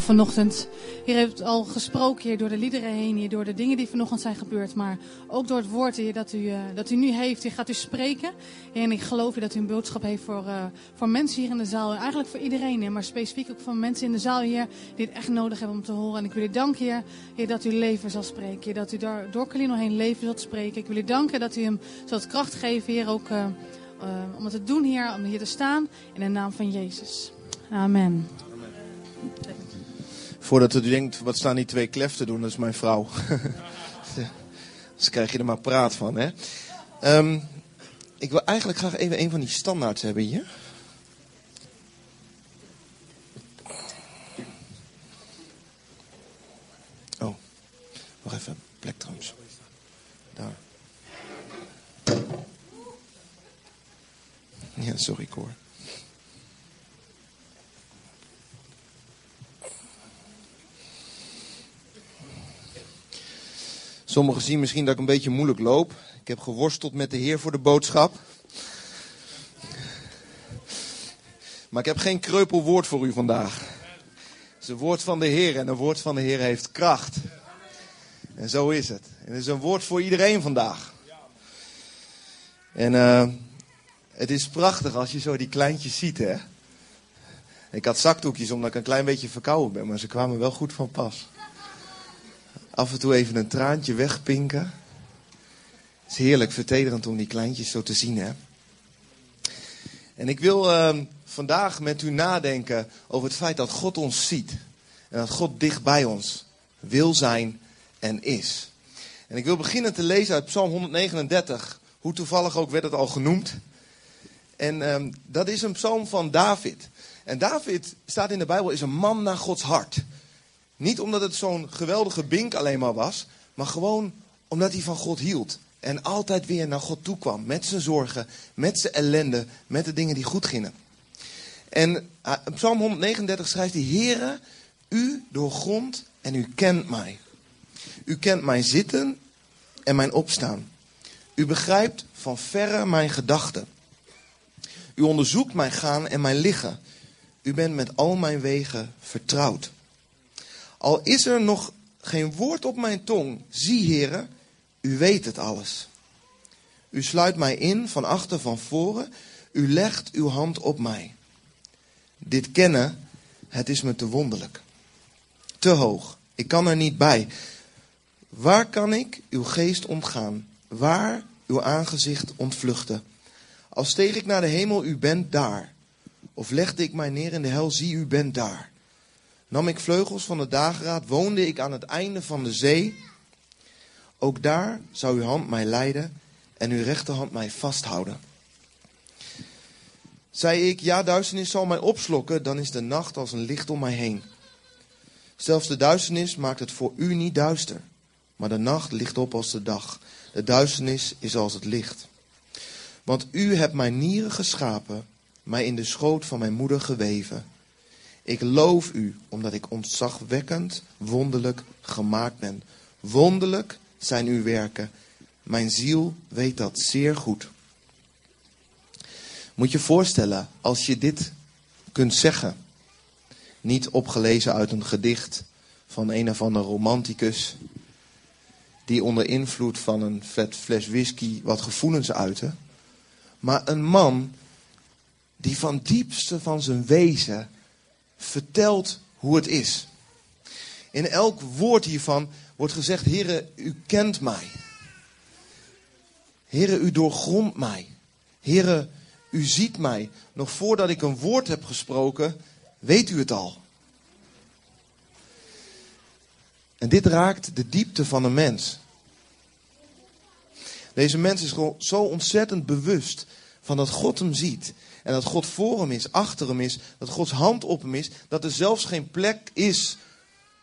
vanochtend. Heer heeft al gesproken hier door de liederen heen, hier door de dingen die vanochtend zijn gebeurd, maar ook door het woord hier dat u, uh, dat u nu heeft. Hier gaat u spreken. en ik geloof dat u een boodschap heeft voor, uh, voor mensen hier in de zaal. Eigenlijk voor iedereen, maar specifiek ook voor mensen in de zaal hier die het echt nodig hebben om te horen. En ik wil u danken, Heer, heer dat u leven zal spreken. Heer, dat u daar door Calino heen leven zult spreken. Ik wil u danken dat u hem zult kracht geven, Heer, ook uh, om het te doen, Heer, om hier te staan. In de naam van Jezus. Amen. Voordat u denkt, wat staan die twee klef te doen, dat is mijn vrouw. dus krijg je er maar praat van, hè. Um, ik wil eigenlijk graag even een van die standaards hebben hier. Oh, nog even. Plek. Daar. Ja, sorry, Cor. Sommigen zien misschien dat ik een beetje moeilijk loop. Ik heb geworsteld met de Heer voor de boodschap. Maar ik heb geen kreupel woord voor u vandaag. Het is een woord van de Heer en een woord van de Heer heeft kracht. En zo is het. En is een woord voor iedereen vandaag. En uh, het is prachtig als je zo die kleintjes ziet, hè. Ik had zakdoekjes omdat ik een klein beetje verkouden ben, maar ze kwamen wel goed van pas af en toe even een traantje wegpinken. Het is heerlijk vertederend om die kleintjes zo te zien, hè? En ik wil uh, vandaag met u nadenken over het feit dat God ons ziet. En dat God dicht bij ons wil zijn en is. En ik wil beginnen te lezen uit Psalm 139. Hoe toevallig ook werd het al genoemd. En uh, dat is een psalm van David. En David staat in de Bijbel is een man naar Gods hart. Niet omdat het zo'n geweldige bink alleen maar was, maar gewoon omdat hij van God hield. En altijd weer naar God toe kwam. Met zijn zorgen, met zijn ellende, met de dingen die goed gingen. En uh, Psalm 139 schrijft hij: Heere, u doorgrond en u kent mij. U kent mijn zitten en mijn opstaan. U begrijpt van verre mijn gedachten. U onderzoekt mijn gaan en mijn liggen. U bent met al mijn wegen vertrouwd. Al is er nog geen woord op mijn tong, zie heren, u weet het alles. U sluit mij in van achter van voren, u legt uw hand op mij. Dit kennen, het is me te wonderlijk. Te hoog, ik kan er niet bij. Waar kan ik uw geest ontgaan? Waar uw aangezicht ontvluchten? Als steeg ik naar de hemel, u bent daar. Of legde ik mij neer in de hel, zie u bent daar. Nam ik vleugels van de dageraad, woonde ik aan het einde van de zee. Ook daar zou uw hand mij leiden en uw rechterhand mij vasthouden. Zei ik, ja, duisternis zal mij opslokken, dan is de nacht als een licht om mij heen. Zelfs de duisternis maakt het voor u niet duister, maar de nacht ligt op als de dag. De duisternis is als het licht. Want u hebt mijn nieren geschapen, mij in de schoot van mijn moeder geweven. Ik loof u, omdat ik ontzagwekkend, wonderlijk gemaakt ben. Wonderlijk zijn uw werken. Mijn ziel weet dat zeer goed. Moet je voorstellen, als je dit kunt zeggen, niet opgelezen uit een gedicht van een of andere romanticus, die onder invloed van een vet fles whisky wat gevoelens uitte, maar een man die van diepste van zijn wezen vertelt hoe het is. In elk woord hiervan wordt gezegd, Heere, u kent mij. Heere, u doorgrondt mij. Heere, u ziet mij. Nog voordat ik een woord heb gesproken, weet u het al. En dit raakt de diepte van een mens. Deze mens is zo ontzettend bewust van dat God hem ziet. En dat God voor hem is, achter hem is, dat Gods hand op hem is, dat er zelfs geen plek is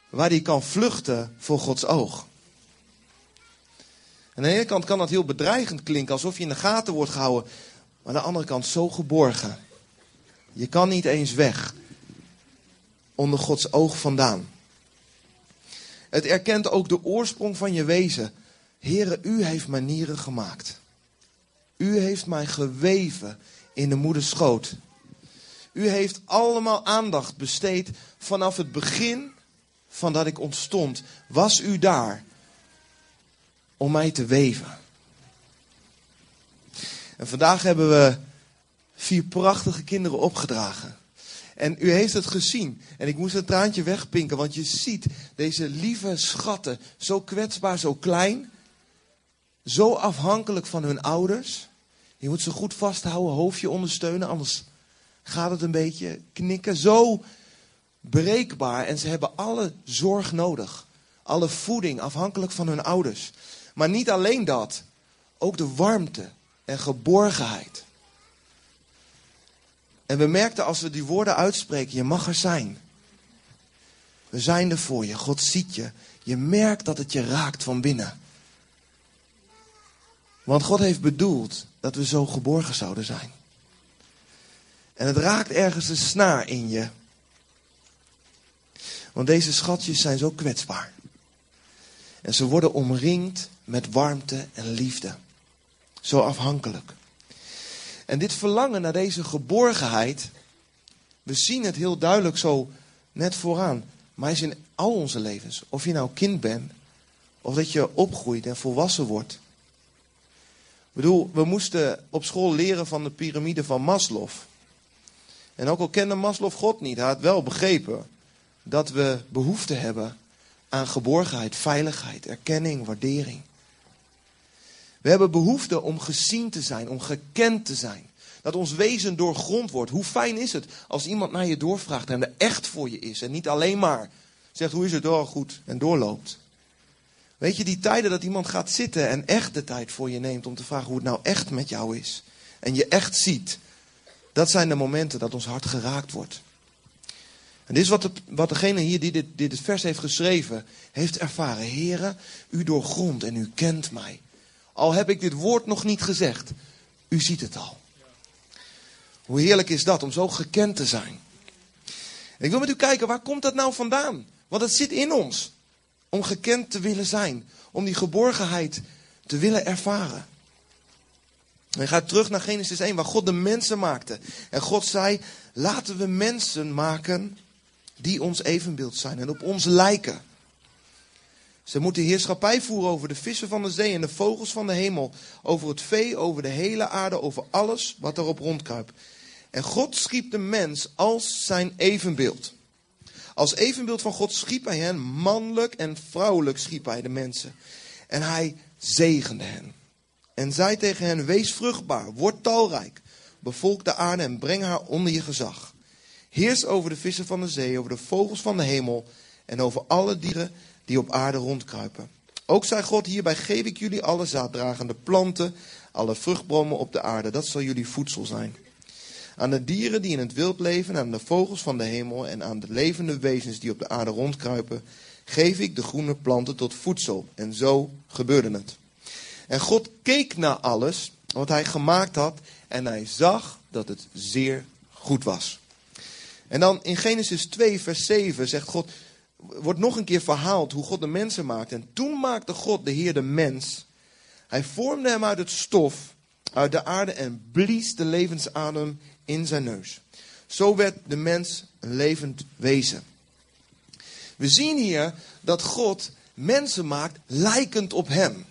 waar hij kan vluchten voor Gods oog. Aan de ene kant kan dat heel bedreigend klinken, alsof je in de gaten wordt gehouden, maar aan de andere kant zo geborgen. Je kan niet eens weg onder Gods oog vandaan. Het erkent ook de oorsprong van je wezen. Heere, u heeft manieren gemaakt. U heeft mij geweven in de moeders schoot. U heeft allemaal aandacht besteed vanaf het begin van dat ik ontstond. Was u daar om mij te weven? En vandaag hebben we vier prachtige kinderen opgedragen. En u heeft het gezien. En ik moest het traantje wegpinken, want je ziet deze lieve schatten, zo kwetsbaar, zo klein, zo afhankelijk van hun ouders. Je moet ze goed vasthouden, hoofdje ondersteunen, anders gaat het een beetje knikken. Zo breekbaar en ze hebben alle zorg nodig. Alle voeding afhankelijk van hun ouders. Maar niet alleen dat, ook de warmte en geborgenheid. En we merkten als we die woorden uitspreken, je mag er zijn. We zijn er voor je, God ziet je. Je merkt dat het je raakt van binnen. Want God heeft bedoeld dat we zo geborgen zouden zijn. En het raakt ergens een snaar in je. Want deze schatjes zijn zo kwetsbaar. En ze worden omringd met warmte en liefde. Zo afhankelijk. En dit verlangen naar deze geborgenheid, we zien het heel duidelijk zo net vooraan. Maar is in al onze levens. Of je nou kind bent, of dat je opgroeit en volwassen wordt. Bedoel, we moesten op school leren van de piramide van Maslow. En ook al kende Maslow God niet, hij had wel begrepen dat we behoefte hebben aan geborgenheid, veiligheid, erkenning, waardering. We hebben behoefte om gezien te zijn, om gekend te zijn. Dat ons wezen doorgrond wordt. Hoe fijn is het als iemand naar je doorvraagt en er echt voor je is. En niet alleen maar zegt hoe is het door goed en doorloopt. Weet je, die tijden dat iemand gaat zitten en echt de tijd voor je neemt om te vragen hoe het nou echt met jou is. En je echt ziet. Dat zijn de momenten dat ons hart geraakt wordt. En dit is wat, de, wat degene hier die dit, dit vers heeft geschreven, heeft ervaren. Heren, u doorgrond en u kent mij. Al heb ik dit woord nog niet gezegd, u ziet het al. Hoe heerlijk is dat om zo gekend te zijn. ik wil met u kijken, waar komt dat nou vandaan? Want het zit in ons. Om gekend te willen zijn. Om die geborgenheid te willen ervaren. En gaat terug naar Genesis 1, waar God de mensen maakte. En God zei, laten we mensen maken die ons evenbeeld zijn en op ons lijken. Ze moeten heerschappij voeren over de vissen van de zee en de vogels van de hemel, over het vee, over de hele aarde, over alles wat erop rondkruipt. En God schiep de mens als zijn evenbeeld. Als evenbeeld van God schiep hij hen, mannelijk en vrouwelijk schiep hij de mensen. En hij zegende hen. En zei tegen hen, wees vruchtbaar, word talrijk, bevolk de aarde en breng haar onder je gezag. Heers over de vissen van de zee, over de vogels van de hemel en over alle dieren die op aarde rondkruipen. Ook zei God, hierbij geef ik jullie alle zaaddragende planten, alle vruchtbomen op de aarde. Dat zal jullie voedsel zijn. Aan de dieren die in het wild leven, aan de vogels van de hemel en aan de levende wezens die op de aarde rondkruipen, geef ik de groene planten tot voedsel. En zo gebeurde het. En God keek naar alles wat hij gemaakt had en hij zag dat het zeer goed was. En dan in Genesis 2, vers 7 zegt God, wordt nog een keer verhaald hoe God de mensen maakt. En toen maakte God de Heer de mens. Hij vormde hem uit het stof, uit de aarde en blies de levensadem in zijn neus. Zo werd de mens een levend wezen. We zien hier dat God mensen maakt lijkend op hem.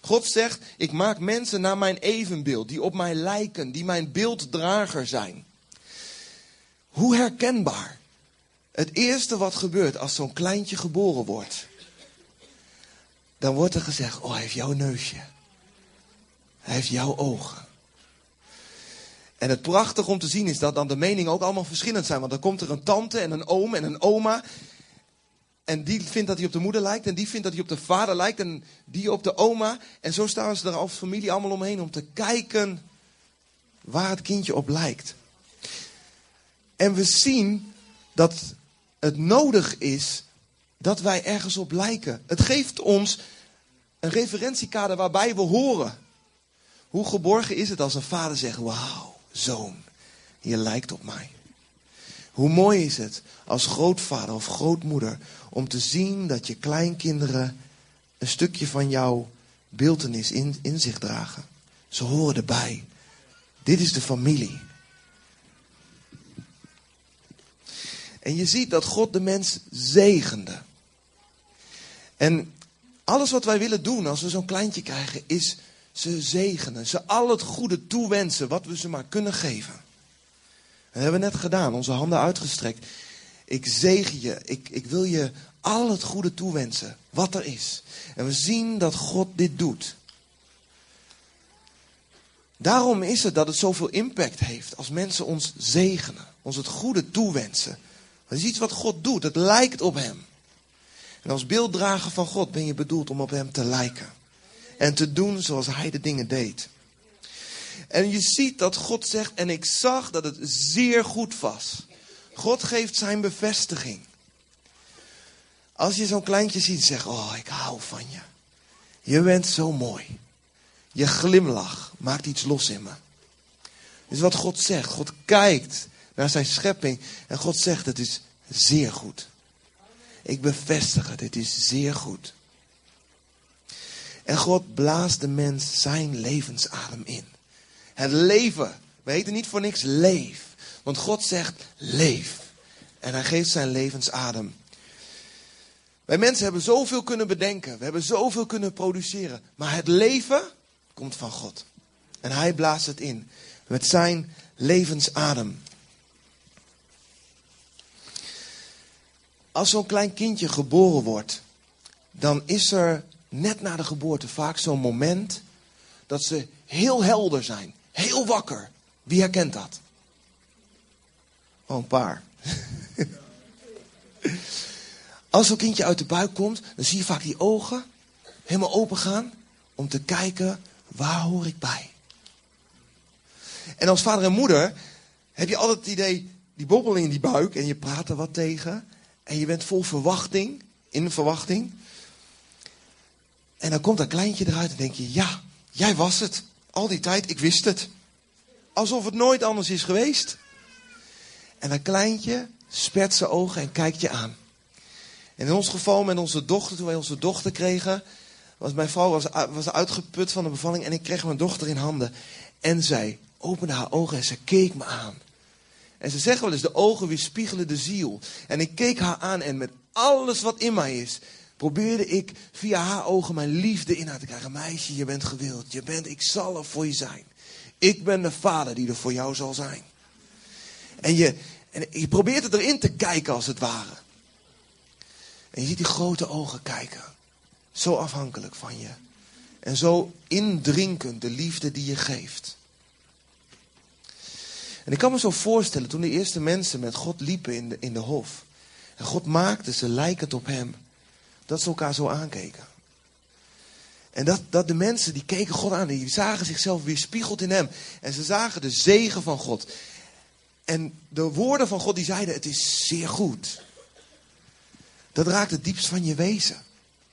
God zegt, ik maak mensen naar mijn evenbeeld, die op mij lijken, die mijn beelddrager zijn. Hoe herkenbaar. Het eerste wat gebeurt als zo'n kleintje geboren wordt, dan wordt er gezegd, oh hij heeft jouw neusje. Hij heeft jouw ogen. En het prachtige om te zien is dat dan de meningen ook allemaal verschillend zijn. Want dan komt er een tante en een oom en een oma. En die vindt dat hij op de moeder lijkt. En die vindt dat hij op de vader lijkt. En die op de oma. En zo staan ze er als familie allemaal omheen om te kijken waar het kindje op lijkt. En we zien dat het nodig is dat wij ergens op lijken. Het geeft ons een referentiekader waarbij we horen. Hoe geborgen is het als een vader zegt: Wauw, zoon, je lijkt op mij. Hoe mooi is het als grootvader of grootmoeder om te zien dat je kleinkinderen een stukje van jouw beeldenis in, in zich dragen. Ze horen erbij. Dit is de familie. En je ziet dat God de mens zegende. En alles wat wij willen doen als we zo'n kleintje krijgen, is ze zegenen. Ze al het goede toewensen wat we ze maar kunnen geven. Dat hebben we net gedaan, onze handen uitgestrekt. Ik zegen je, ik, ik wil je al het goede toewensen wat er is. En we zien dat God dit doet. Daarom is het dat het zoveel impact heeft als mensen ons zegenen, ons het goede toewensen. Dat is iets wat God doet, het lijkt op Hem. En als beelddrager van God ben je bedoeld om op Hem te lijken. En te doen zoals Hij de dingen deed. En je ziet dat God zegt, en ik zag dat het zeer goed was. God geeft zijn bevestiging. Als je zo'n kleintje ziet, zeg, oh, ik hou van je. Je bent zo mooi. Je glimlach maakt iets los in me. Dus wat God zegt, God kijkt naar zijn schepping en God zegt, het is zeer goed. Ik bevestig het, het is zeer goed. En God blaast de mens zijn levensadem in. Het leven, we heten niet voor niks leef. Want God zegt leef. En hij geeft zijn levensadem. Wij mensen hebben zoveel kunnen bedenken. We hebben zoveel kunnen produceren. Maar het leven komt van God. En hij blaast het in. Met zijn levensadem. Als zo'n klein kindje geboren wordt. Dan is er net na de geboorte vaak zo'n moment. Dat ze heel helder zijn. Heel wakker. Wie herkent dat? Oh, een paar. Als zo'n kindje uit de buik komt, dan zie je vaak die ogen helemaal open gaan om te kijken, waar hoor ik bij? En als vader en moeder heb je altijd het idee, die bobbeling in die buik en je praat er wat tegen. En je bent vol verwachting, in verwachting. En dan komt dat kleintje eruit en denk je, ja, jij was het. Al die tijd, ik wist het. Alsof het nooit anders is geweest. En dat kleintje spert zijn ogen en kijkt je aan. En in ons geval met onze dochter, toen wij onze dochter kregen, was mijn vrouw was, was uitgeput van de bevalling en ik kreeg mijn dochter in handen. En zij opende haar ogen en ze keek me aan. En ze zeggen wel eens, de ogen weerspiegelen de ziel. En ik keek haar aan en met alles wat in mij is, probeerde ik via haar ogen mijn liefde in haar te krijgen. Meisje, je bent gewild. Je bent, ik zal er voor je zijn. Ik ben de vader die er voor jou zal zijn. En je, en je probeert het erin te kijken als het ware. En je ziet die grote ogen kijken. Zo afhankelijk van je. En zo indrinkend de liefde die je geeft. En ik kan me zo voorstellen, toen de eerste mensen met God liepen in de, in de hof. En God maakte ze lijkend op hem. Dat ze elkaar zo aankeken. En dat, dat de mensen die keken God aan, die zagen zichzelf weer spiegeld in hem. En ze zagen de zegen van God. En de woorden van God die zeiden, het is zeer goed. Dat raakt het diepst van je wezen.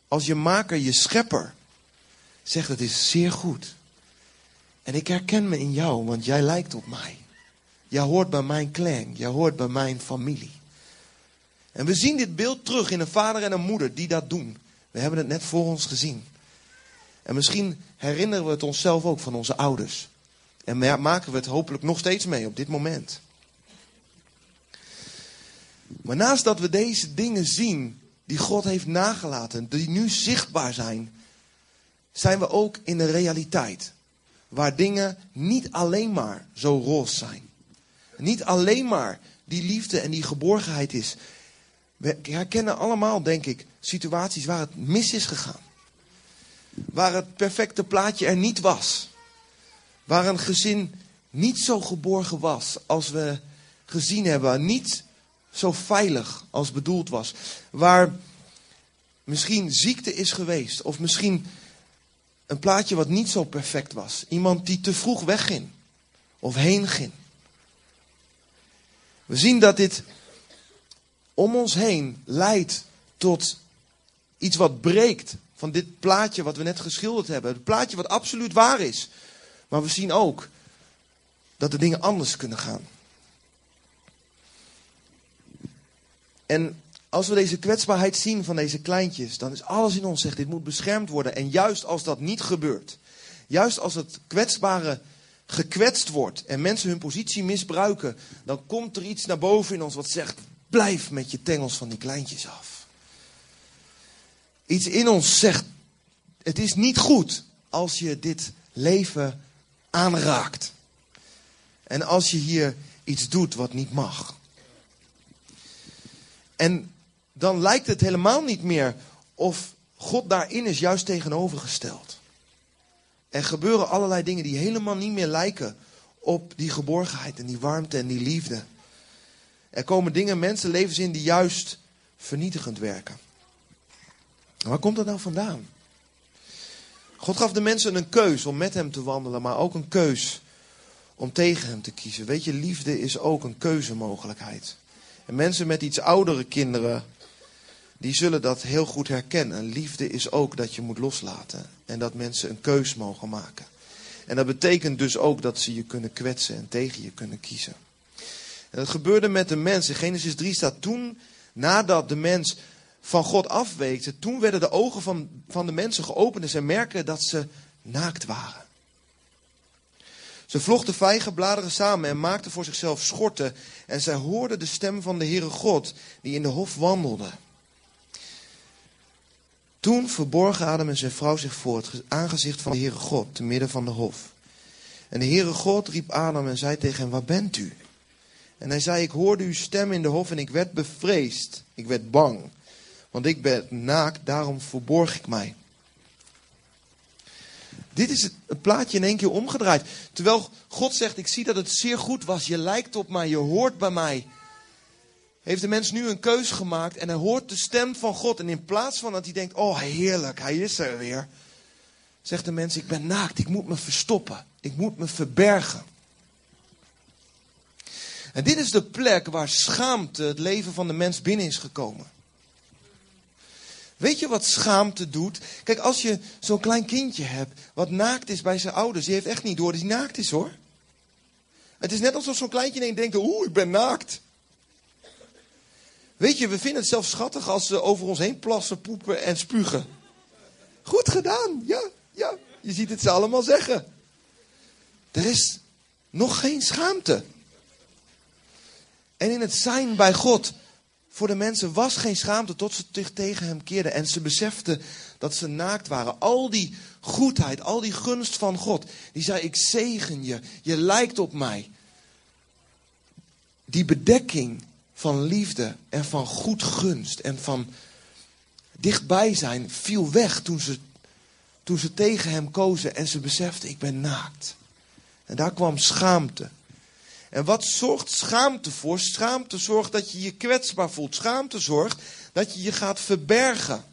Als je maker, je schepper, zegt het is zeer goed. En ik herken me in jou, want jij lijkt op mij. Jij hoort bij mijn clan, jij hoort bij mijn familie. En we zien dit beeld terug in een vader en een moeder die dat doen. We hebben het net voor ons gezien. En misschien herinneren we het onszelf ook van onze ouders. En maken we het hopelijk nog steeds mee op dit moment. Maar naast dat we deze dingen zien die God heeft nagelaten, die nu zichtbaar zijn, zijn we ook in de realiteit. Waar dingen niet alleen maar zo roze zijn. Niet alleen maar die liefde en die geborgenheid is. We herkennen allemaal, denk ik, situaties waar het mis is gegaan. Waar het perfecte plaatje er niet was. Waar een gezin niet zo geborgen was als we gezien hebben. Niet zo veilig als bedoeld was. Waar misschien ziekte is geweest. Of misschien een plaatje wat niet zo perfect was. Iemand die te vroeg wegging. Of heen ging. We zien dat dit om ons heen leidt tot iets wat breekt van dit plaatje wat we net geschilderd hebben. Het plaatje wat absoluut waar is. Maar we zien ook dat de dingen anders kunnen gaan. En als we deze kwetsbaarheid zien van deze kleintjes, dan is alles in ons zegt, dit moet beschermd worden. En juist als dat niet gebeurt, juist als het kwetsbare gekwetst wordt en mensen hun positie misbruiken, dan komt er iets naar boven in ons wat zegt, Blijf met je tengels van die kleintjes af. Iets in ons zegt, het is niet goed als je dit leven aanraakt. En als je hier iets doet wat niet mag. En dan lijkt het helemaal niet meer of God daarin is juist tegenovergesteld. Er gebeuren allerlei dingen die helemaal niet meer lijken op die geborgenheid en die warmte en die liefde. Er komen dingen, mensenlevens in die juist vernietigend werken. Waar komt dat nou vandaan? God gaf de mensen een keus om met hem te wandelen, maar ook een keus om tegen hem te kiezen. Weet je, liefde is ook een keuzemogelijkheid. En mensen met iets oudere kinderen, die zullen dat heel goed herkennen. Liefde is ook dat je moet loslaten en dat mensen een keus mogen maken. En dat betekent dus ook dat ze je kunnen kwetsen en tegen je kunnen kiezen. En gebeurde met de mens. In Genesis 3 staat toen, nadat de mens van God afweekte, toen werden de ogen van, van de mensen geopend en ze merken dat ze naakt waren. Ze vlochten vijgenbladeren samen en maakten voor zichzelf schorten. En zij hoorden de stem van de Heere God, die in de hof wandelde. Toen verborgen Adam en zijn vrouw zich voor het aangezicht van de Heere God, te midden van de hof. En de Heere God riep Adam en zei tegen hem, waar bent u? En hij zei, ik hoorde uw stem in de hof en ik werd bevreesd. Ik werd bang, want ik ben naakt, daarom verborg ik mij. Dit is het plaatje in één keer omgedraaid. Terwijl God zegt, ik zie dat het zeer goed was. Je lijkt op mij, je hoort bij mij. Heeft de mens nu een keus gemaakt en hij hoort de stem van God. En in plaats van dat hij denkt, oh heerlijk, hij is er weer. Zegt de mens, ik ben naakt, ik moet me verstoppen. Ik moet me verbergen. En dit is de plek waar schaamte het leven van de mens binnen is gekomen. Weet je wat schaamte doet? Kijk, als je zo'n klein kindje hebt wat naakt is bij zijn ouders, die heeft echt niet door dat hij naakt is hoor. Het is net alsof zo'n kleintje denkt, oeh, ik ben naakt. Weet je, we vinden het zelfs schattig als ze over ons heen plassen, poepen en spugen. Goed gedaan, ja, ja. Je ziet het ze allemaal zeggen. Er is nog geen schaamte. En in het zijn bij God voor de mensen was geen schaamte tot ze zich tegen hem keerden. En ze beseften dat ze naakt waren. Al die goedheid, al die gunst van God. Die zei, ik zegen je. Je lijkt op mij. Die bedekking van liefde en van goed gunst en van dichtbij zijn viel weg toen ze, toen ze tegen hem kozen en ze beseften, ik ben naakt. En daar kwam schaamte. En wat zorgt schaamte voor? Schaamte zorgt dat je je kwetsbaar voelt. Schaamte zorgt dat je je gaat verbergen.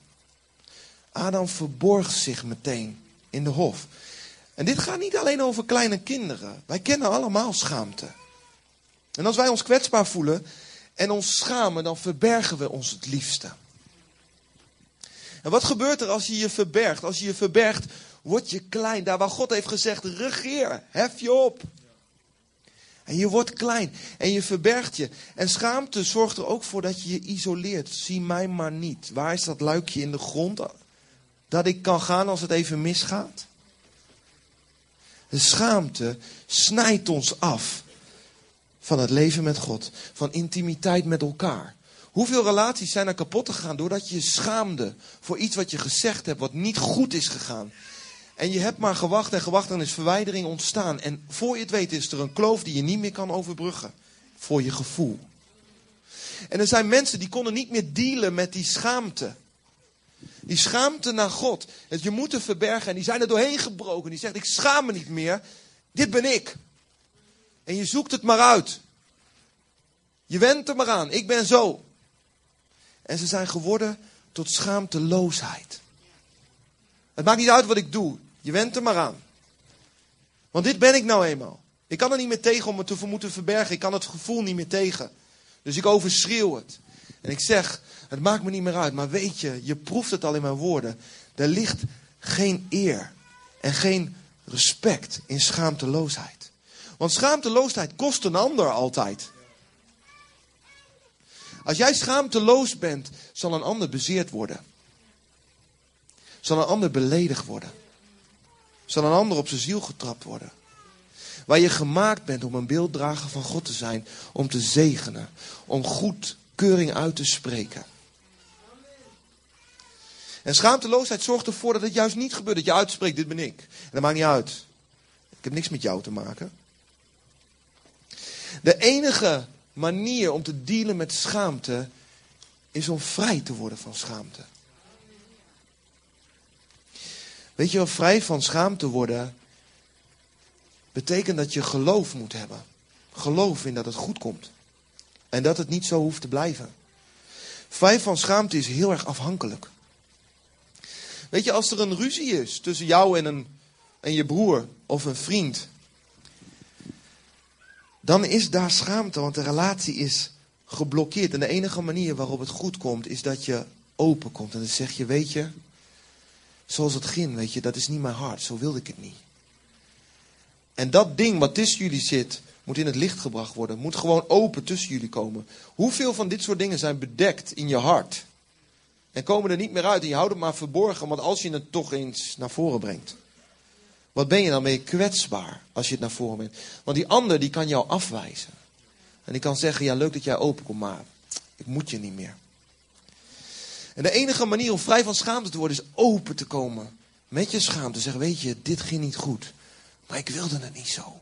Adam verborg zich meteen in de hof. En dit gaat niet alleen over kleine kinderen. Wij kennen allemaal schaamte. En als wij ons kwetsbaar voelen en ons schamen, dan verbergen we ons het liefste. En wat gebeurt er als je je verbergt? Als je je verbergt, word je klein. Daar waar God heeft gezegd, regeer, hef je op. En je wordt klein en je verbergt je. En schaamte zorgt er ook voor dat je je isoleert. Zie mij maar niet. Waar is dat luikje in de grond dat ik kan gaan als het even misgaat? De schaamte snijdt ons af van het leven met God, van intimiteit met elkaar. Hoeveel relaties zijn er kapot gegaan doordat je je schaamde voor iets wat je gezegd hebt, wat niet goed is gegaan? En je hebt maar gewacht en gewacht en is verwijdering ontstaan. En voor je het weet is er een kloof die je niet meer kan overbruggen. Voor je gevoel. En er zijn mensen die konden niet meer dealen met die schaamte. Die schaamte naar God. Dat je moet verbergen. En die zijn er doorheen gebroken. Die zegt, ik schaam me niet meer. Dit ben ik. En je zoekt het maar uit. Je went er maar aan. Ik ben zo. En ze zijn geworden tot schaamteloosheid. Het maakt niet uit wat ik doe. Je went er maar aan. Want dit ben ik nou eenmaal. Ik kan er niet meer tegen om het te moeten verbergen. Ik kan het gevoel niet meer tegen. Dus ik overschreeuw het. En ik zeg, het maakt me niet meer uit. Maar weet je, je proeft het al in mijn woorden. Er ligt geen eer en geen respect in schaamteloosheid. Want schaamteloosheid kost een ander altijd. Als jij schaamteloos bent, zal een ander bezeerd worden. Zal een ander beledigd worden zal een ander op zijn ziel getrapt worden. Waar je gemaakt bent om een beelddrager van God te zijn, om te zegenen, om goed bekeuring uit te spreken. En schaamteloosheid zorgt ervoor dat het juist niet gebeurt. Dat je uitspreekt, dit ben ik. En dat maakt niet uit. Ik heb niks met jou te maken. De enige manier om te dealen met schaamte is om vrij te worden van schaamte. Weet je wel, vrij van schaamte worden betekent dat je geloof moet hebben. Geloof in dat het goed komt. En dat het niet zo hoeft te blijven. Vrij van schaamte is heel erg afhankelijk. Weet je, als er een ruzie is tussen jou en, een, en je broer of een vriend, dan is daar schaamte, want de relatie is geblokkeerd. En de enige manier waarop het goed komt, is dat je open komt. En dan zeg je, weet je, zoals het ging, weet je, dat is niet mijn hart, zo wilde ik het niet. En dat ding wat tussen jullie zit, moet in het licht gebracht worden. Moet gewoon open tussen jullie komen. Hoeveel van dit soort dingen zijn bedekt in je hart? En komen er niet meer uit. En je houdt het maar verborgen, want als je het toch eens naar voren brengt. Wat ben je dan? Je kwetsbaar als je het naar voren brengt. Want die ander die kan jou afwijzen. En die kan zeggen, ja leuk dat jij open komt, maar ik moet je niet meer. En de enige manier om vrij van schaamte te worden is open te komen. Met je schaamte. Zeggen, weet je, dit ging niet goed. Maar ik wilde het niet zo.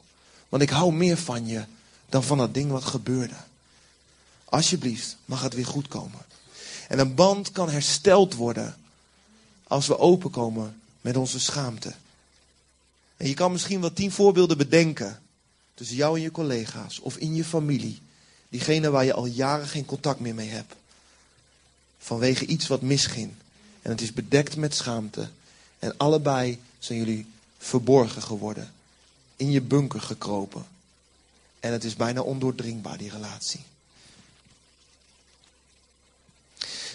Want ik hou meer van je dan van dat ding wat gebeurde. Alsjeblieft, mag het weer goed komen. En een band kan hersteld worden als we openkomen met onze schaamte. En je kan misschien wel tien voorbeelden bedenken tussen jou en je collega's of in je familie. Diegene waar je al jaren geen contact meer mee hebt. Vanwege iets wat misging. En het is bedekt met schaamte. En allebei zijn jullie verborgen geworden. In je bunker gekropen. En het is bijna ondoordringbaar, die relatie.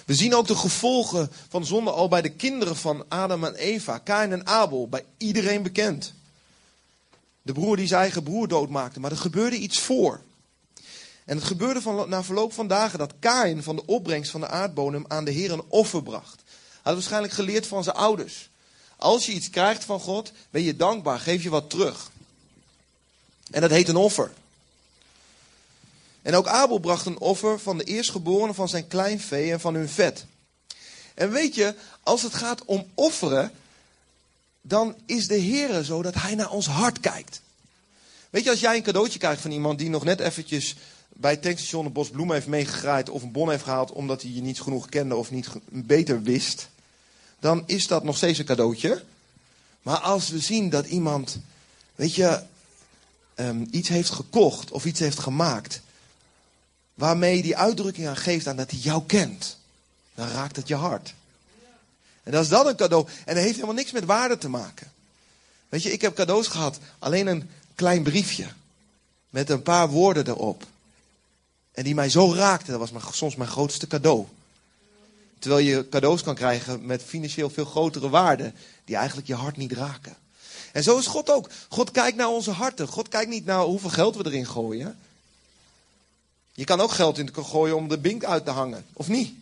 We zien ook de gevolgen van zonde al bij de kinderen van Adam en Eva, Kain en Abel, bij iedereen bekend. De broer die zijn eigen broer doodmaakte, maar er gebeurde iets voor. En het gebeurde van, na verloop van dagen dat Kain van de opbrengst van de aardbodem aan de Heer een offer bracht. Hij had waarschijnlijk geleerd van zijn ouders. Als je iets krijgt van God, ben je dankbaar, geef je wat terug. En dat heet een offer. En ook Abel bracht een offer van de eerstgeborene van zijn klein vee en van hun vet. En weet je, als het gaat om offeren, dan is de Heer zo dat hij naar ons hart kijkt. Weet je, als jij een cadeautje krijgt van iemand die nog net eventjes bij het tankstation een bos bloemen heeft meegegraaid of een bon heeft gehaald omdat hij je niet genoeg kende of niet beter wist, dan is dat nog steeds een cadeautje. Maar als we zien dat iemand, weet je, um, iets heeft gekocht of iets heeft gemaakt waarmee die uitdrukking aan geeft aan dat hij jou kent, dan raakt het je hart. En dat is dan een cadeau. En dat heeft helemaal niks met waarde te maken. Weet je, ik heb cadeaus gehad, alleen een klein briefje. Met een paar woorden erop. En die mij zo raakten, dat was soms mijn grootste cadeau. Terwijl je cadeaus kan krijgen met financieel veel grotere waarden, die eigenlijk je hart niet raken. En zo is God ook. God kijkt naar onze harten. God kijkt niet naar hoeveel geld we erin gooien. Je kan ook geld in gooien om de bink uit te hangen, of niet?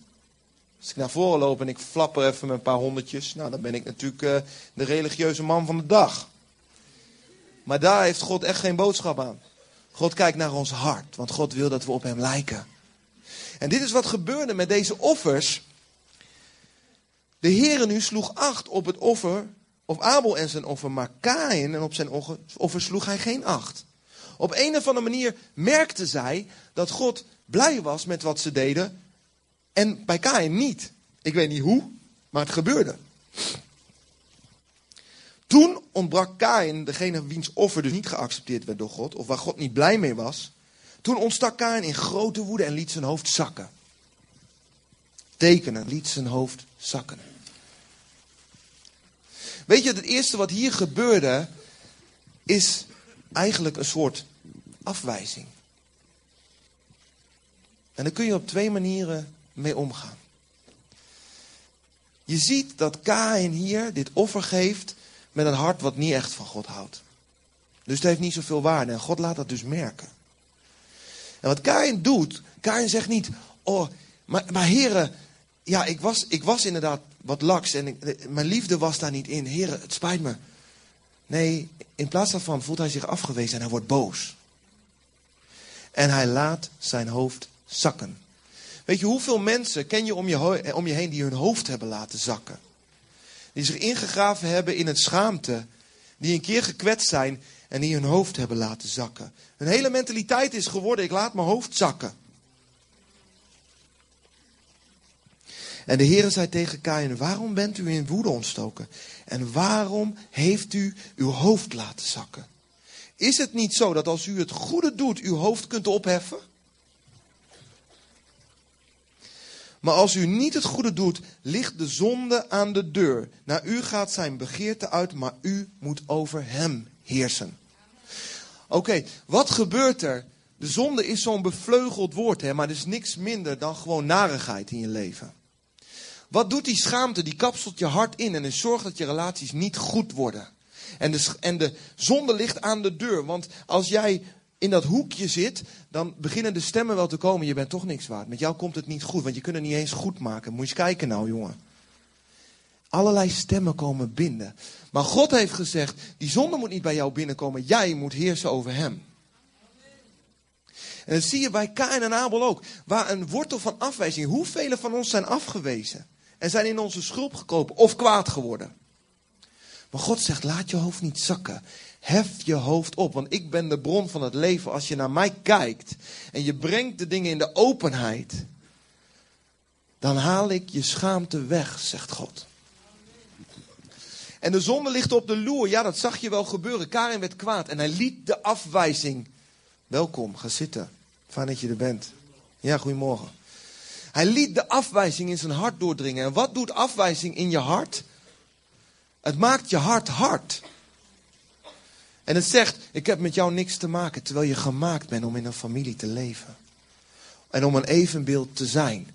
Als ik naar voren loop en ik flapper even met een paar honderdjes, nou dan ben ik natuurlijk uh, de religieuze man van de dag. Maar daar heeft God echt geen boodschap aan. God kijkt naar ons hart, want God wil dat we op Hem lijken. En dit is wat gebeurde met deze offers. De Heere nu sloeg acht op het offer, of Abel en zijn offer, maar Kain en op zijn offer sloeg hij geen acht. Op een of andere manier merkte zij dat God blij was met wat ze deden. En bij Kain niet. Ik weet niet hoe, maar het gebeurde. Toen ontbrak Kain, degene wiens offer dus niet geaccepteerd werd door God, of waar God niet blij mee was. Toen ontstak Kain in grote woede en liet zijn hoofd zakken. Tekenen, liet zijn hoofd zakken. Weet je, het eerste wat hier gebeurde, is eigenlijk een soort afwijzing. En daar kun je op twee manieren mee omgaan. Je ziet dat Kain hier dit offer geeft met een hart wat niet echt van God houdt. Dus het heeft niet zoveel waarde en God laat dat dus merken. En wat Kain doet, Kain zegt niet, oh, maar, maar heren, ja, ik was, ik was inderdaad wat laks en mijn liefde was daar niet in. Heren, het spijt me. Nee, in plaats daarvan voelt hij zich afgewezen en hij wordt boos. En hij laat zijn hoofd zakken. Weet je, hoeveel mensen ken je om je, ho- om je heen die hun hoofd hebben laten zakken? Die zich ingegraven hebben in het schaamte. Die een keer gekwetst zijn en die hun hoofd hebben laten zakken. Hun hele mentaliteit is geworden, ik laat mijn hoofd zakken. En de Heere zei tegen Kain, waarom bent u in woede ontstoken? En waarom heeft u uw hoofd laten zakken? Is het niet zo dat als u het goede doet, uw hoofd kunt opheffen? Maar als u niet het goede doet, ligt de zonde aan de deur. Naar u gaat zijn begeerte uit, maar u moet over hem heersen. Oké, wat gebeurt er? De zonde is zo'n bevleugeld woord, hè, maar er is niks minder dan gewoon narigheid in je leven. Wat doet die schaamte? Die kapselt je hart in en zorgt dat je relaties niet goed worden. En de, en de zonde ligt aan de deur. Want als jij in dat hoekje zit, dan beginnen de stemmen wel te komen. Je bent toch niks waard. Met jou komt het niet goed, want je kunt het niet eens goed maken. Moet je eens kijken nou, jongen. Allerlei stemmen komen binnen. Maar God heeft gezegd, die zonde moet niet bij jou binnenkomen. Jij moet heersen over hem. En dat zie je bij Kain en Abel ook. Waar een wortel van afwijzing. Hoeveel van ons zijn afgewezen? En zijn in onze schulp gekropen of kwaad geworden? Maar God zegt, laat je hoofd niet zakken. Hef je hoofd op, want ik ben de bron van het leven. Als je naar mij kijkt en je brengt de dingen in de openheid, dan haal ik je schaamte weg, zegt God. En de zonde ligt op de loer. Ja, dat zag je wel gebeuren. Karin werd kwaad en hij liet de afwijzing. Welkom, ga zitten. Fijn dat je er bent. Ja, goedemorgen. Hij liet de afwijzing in zijn hart doordringen. En wat doet afwijzing in je hart? Het maakt je hart hard. En het zegt, ik heb met jou niks te maken, terwijl je gemaakt bent om in een familie te leven. En om een evenbeeld te zijn.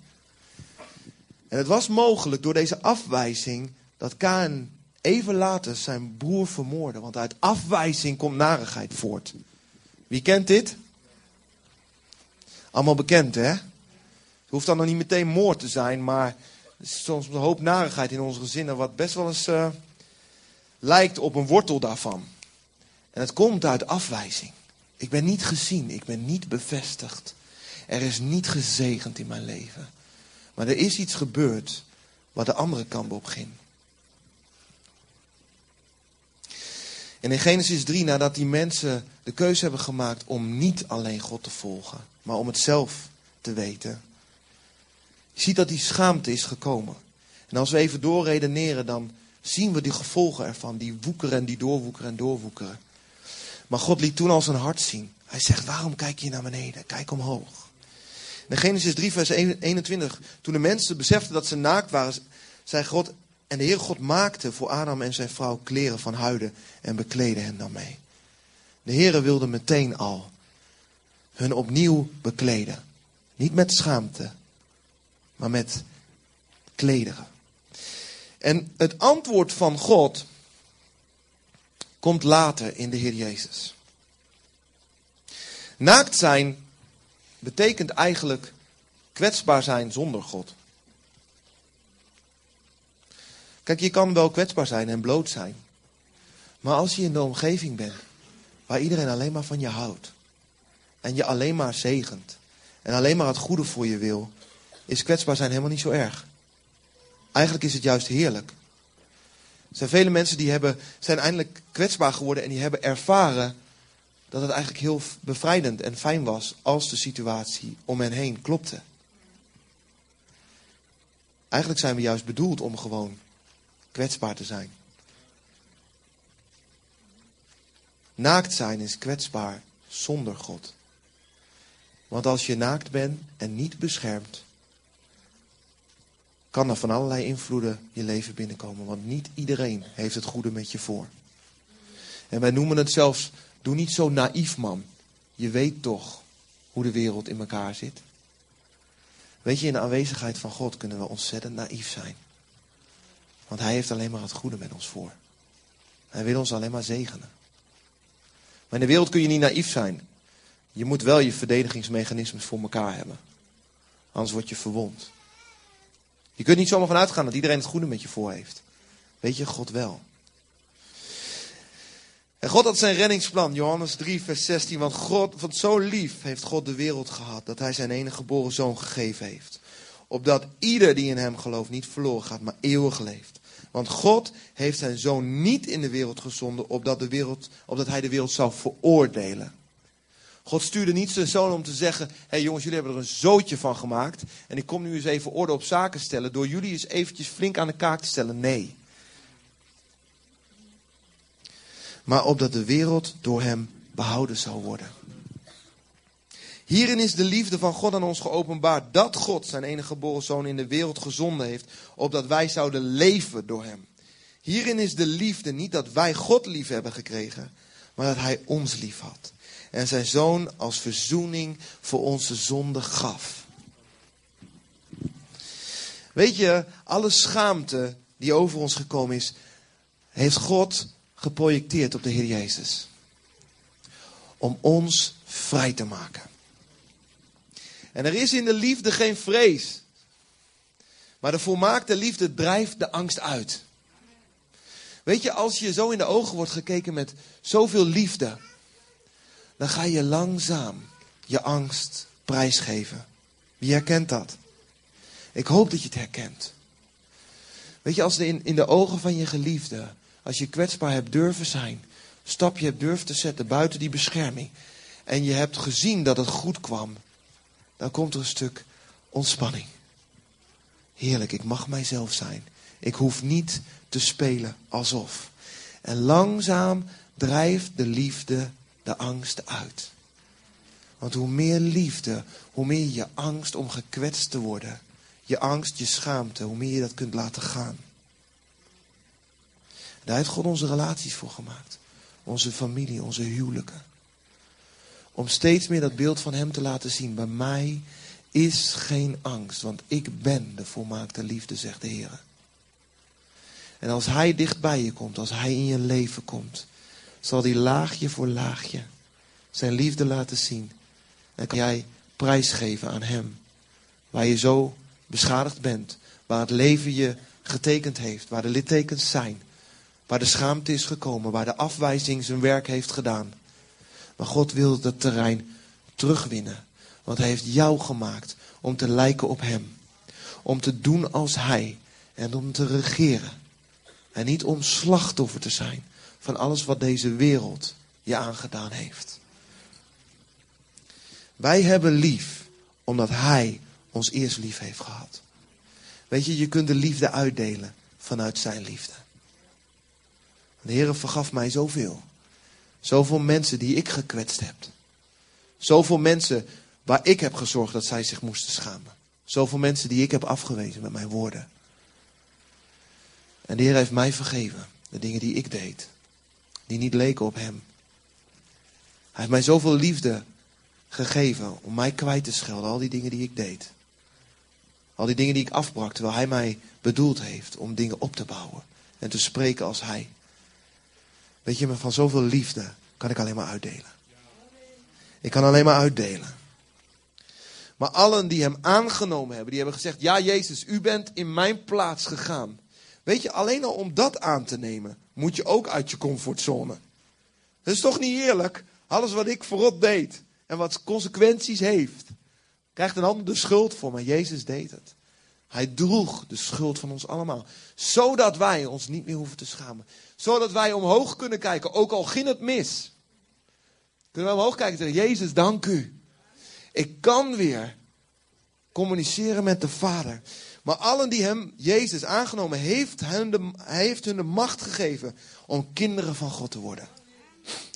En het was mogelijk door deze afwijzing dat Kaan even later zijn broer vermoordde. Want uit afwijzing komt narigheid voort. Wie kent dit? Allemaal bekend, hè? Het hoeft dan nog niet meteen moord te zijn, maar er is soms een hoop narigheid in onze gezinnen, wat best wel eens eh, lijkt op een wortel daarvan. En het komt uit afwijzing. Ik ben niet gezien, ik ben niet bevestigd. Er is niet gezegend in mijn leven. Maar er is iets gebeurd wat de andere kant op ging. En in Genesis 3, nadat die mensen de keuze hebben gemaakt om niet alleen God te volgen, maar om het zelf te weten. Je ziet dat die schaamte is gekomen. En als we even doorredeneren, dan zien we die gevolgen ervan. Die woekeren en die doorwoekeren en doorwoekeren. Maar God liet toen al zijn hart zien. Hij zegt, waarom kijk je naar beneden? Kijk omhoog. In Genesis 3, vers 21. Toen de mensen beseften dat ze naakt waren, zei God... En de Heer God maakte voor Adam en zijn vrouw kleren van huiden en bekleedde hen daarmee. De Heer wilde meteen al hun opnieuw bekleden. Niet met schaamte, maar met klederen. En het antwoord van God komt later in de Heer Jezus. Naakt zijn betekent eigenlijk kwetsbaar zijn zonder God. Kijk, je kan wel kwetsbaar zijn en bloot zijn. Maar als je in de omgeving bent waar iedereen alleen maar van je houdt. En je alleen maar zegent. En alleen maar het goede voor je wil. Is kwetsbaar zijn helemaal niet zo erg. Eigenlijk is het juist heerlijk. Er zijn vele mensen die hebben, zijn eindelijk kwetsbaar geworden en die hebben ervaren dat het eigenlijk heel bevrijdend en fijn was als de situatie om hen heen klopte. Eigenlijk zijn we juist bedoeld om gewoon kwetsbaar te zijn. Naakt zijn is kwetsbaar zonder God. Want als je naakt bent en niet beschermd, kan er van allerlei invloeden je leven binnenkomen. Want niet iedereen heeft het goede met je voor. En wij noemen het zelfs, doe niet zo naïef man. Je weet toch hoe de wereld in elkaar zit. Weet je, in de aanwezigheid van God kunnen we ontzettend naïef zijn. Want hij heeft alleen maar het goede met ons voor. Hij wil ons alleen maar zegenen. Maar in de wereld kun je niet naïef zijn. Je moet wel je verdedigingsmechanismes voor elkaar hebben. Anders word je verwond. Je kunt niet zomaar vanuit gaan dat iedereen het goede met je voor heeft. Weet je, God wel. En God had zijn reddingsplan, Johannes 3, vers 16. Want, God, want zo lief heeft God de wereld gehad dat hij zijn enige geboren zoon gegeven heeft. Opdat ieder die in hem gelooft niet verloren gaat, maar eeuwig leeft. Want God heeft zijn zoon niet in de wereld gezonden, opdat, de wereld, opdat hij de wereld zou veroordelen. God stuurde niet zijn zoon om te zeggen: Hé hey jongens, jullie hebben er een zootje van gemaakt. En ik kom nu eens even orde op zaken stellen. Door jullie eens eventjes flink aan de kaak te stellen. Nee. Maar opdat de wereld door hem behouden zou worden. Hierin is de liefde van God aan ons geopenbaard. Dat God zijn enige geboren zoon in de wereld gezonden heeft. Opdat wij zouden leven door hem. Hierin is de liefde niet dat wij God lief hebben gekregen. Maar dat hij ons lief had en zijn zoon als verzoening voor onze zonde gaf. Weet je, alle schaamte die over ons gekomen is, heeft God geprojecteerd op de Heer Jezus. Om ons vrij te maken. En er is in de liefde geen vrees. Maar de volmaakte liefde drijft de angst uit. Weet je, als je zo in de ogen wordt gekeken met zoveel liefde, dan ga je langzaam je angst prijsgeven. Wie herkent dat? Ik hoop dat je het herkent. Weet je, als in, in de ogen van je geliefde, als je kwetsbaar hebt durven zijn, stapje hebt durven te zetten buiten die bescherming, en je hebt gezien dat het goed kwam, dan komt er een stuk ontspanning. Heerlijk, ik mag mijzelf zijn. Ik hoef niet te spelen alsof. En langzaam drijft de liefde de angst uit. Want hoe meer liefde, hoe meer je angst om gekwetst te worden, je angst, je schaamte, hoe meer je dat kunt laten gaan. Daar heeft God onze relaties voor gemaakt. Onze familie, onze huwelijken. Om steeds meer dat beeld van Hem te laten zien. Bij mij is geen angst, want ik ben de volmaakte liefde, zegt de Heer. En als Hij dicht bij je komt, als Hij in je leven komt, zal hij laagje voor laagje zijn liefde laten zien. En kan jij prijsgeven aan hem. Waar je zo beschadigd bent. Waar het leven je getekend heeft. Waar de littekens zijn. Waar de schaamte is gekomen. Waar de afwijzing zijn werk heeft gedaan. Maar God wil dat terrein terugwinnen. Want hij heeft jou gemaakt om te lijken op hem. Om te doen als hij. En om te regeren. En niet om slachtoffer te zijn van alles wat deze wereld je aangedaan heeft. Wij hebben lief omdat Hij ons eerst lief heeft gehad. Weet je, je kunt de liefde uitdelen vanuit Zijn liefde. De Heer vergaf mij zoveel. Zoveel mensen die ik gekwetst heb. Zoveel mensen waar ik heb gezorgd dat zij zich moesten schamen. Zoveel mensen die ik heb afgewezen met mijn woorden. En de Heer heeft mij vergeven. De dingen die ik deed die niet leken op hem. Hij heeft mij zoveel liefde gegeven om mij kwijt te schelden, al die dingen die ik deed. Al die dingen die ik afbrak, terwijl hij mij bedoeld heeft om dingen op te bouwen en te spreken als hij. Weet je, van zoveel liefde kan ik alleen maar uitdelen. Ik kan alleen maar uitdelen. Maar allen die hem aangenomen hebben, die hebben gezegd: Ja, Jezus, u bent in mijn plaats gegaan. Weet je, alleen al om dat aan te nemen, moet je ook uit je comfortzone. Dat is toch niet eerlijk? Alles wat ik voorop deed en wat consequenties heeft, krijgt een ander de schuld voor. Maar Jezus deed het. Hij droeg de schuld van ons allemaal. Zodat wij ons niet meer hoeven te schamen. Zodat wij omhoog kunnen kijken, ook al ging het mis. Kunnen we omhoog kijken en zeggen, Jezus, dank u. Ik kan weer communiceren met de Vader. Maar allen die hem, Jezus, aangenomen heeft, hij heeft hun de macht gegeven om kinderen van God te worden.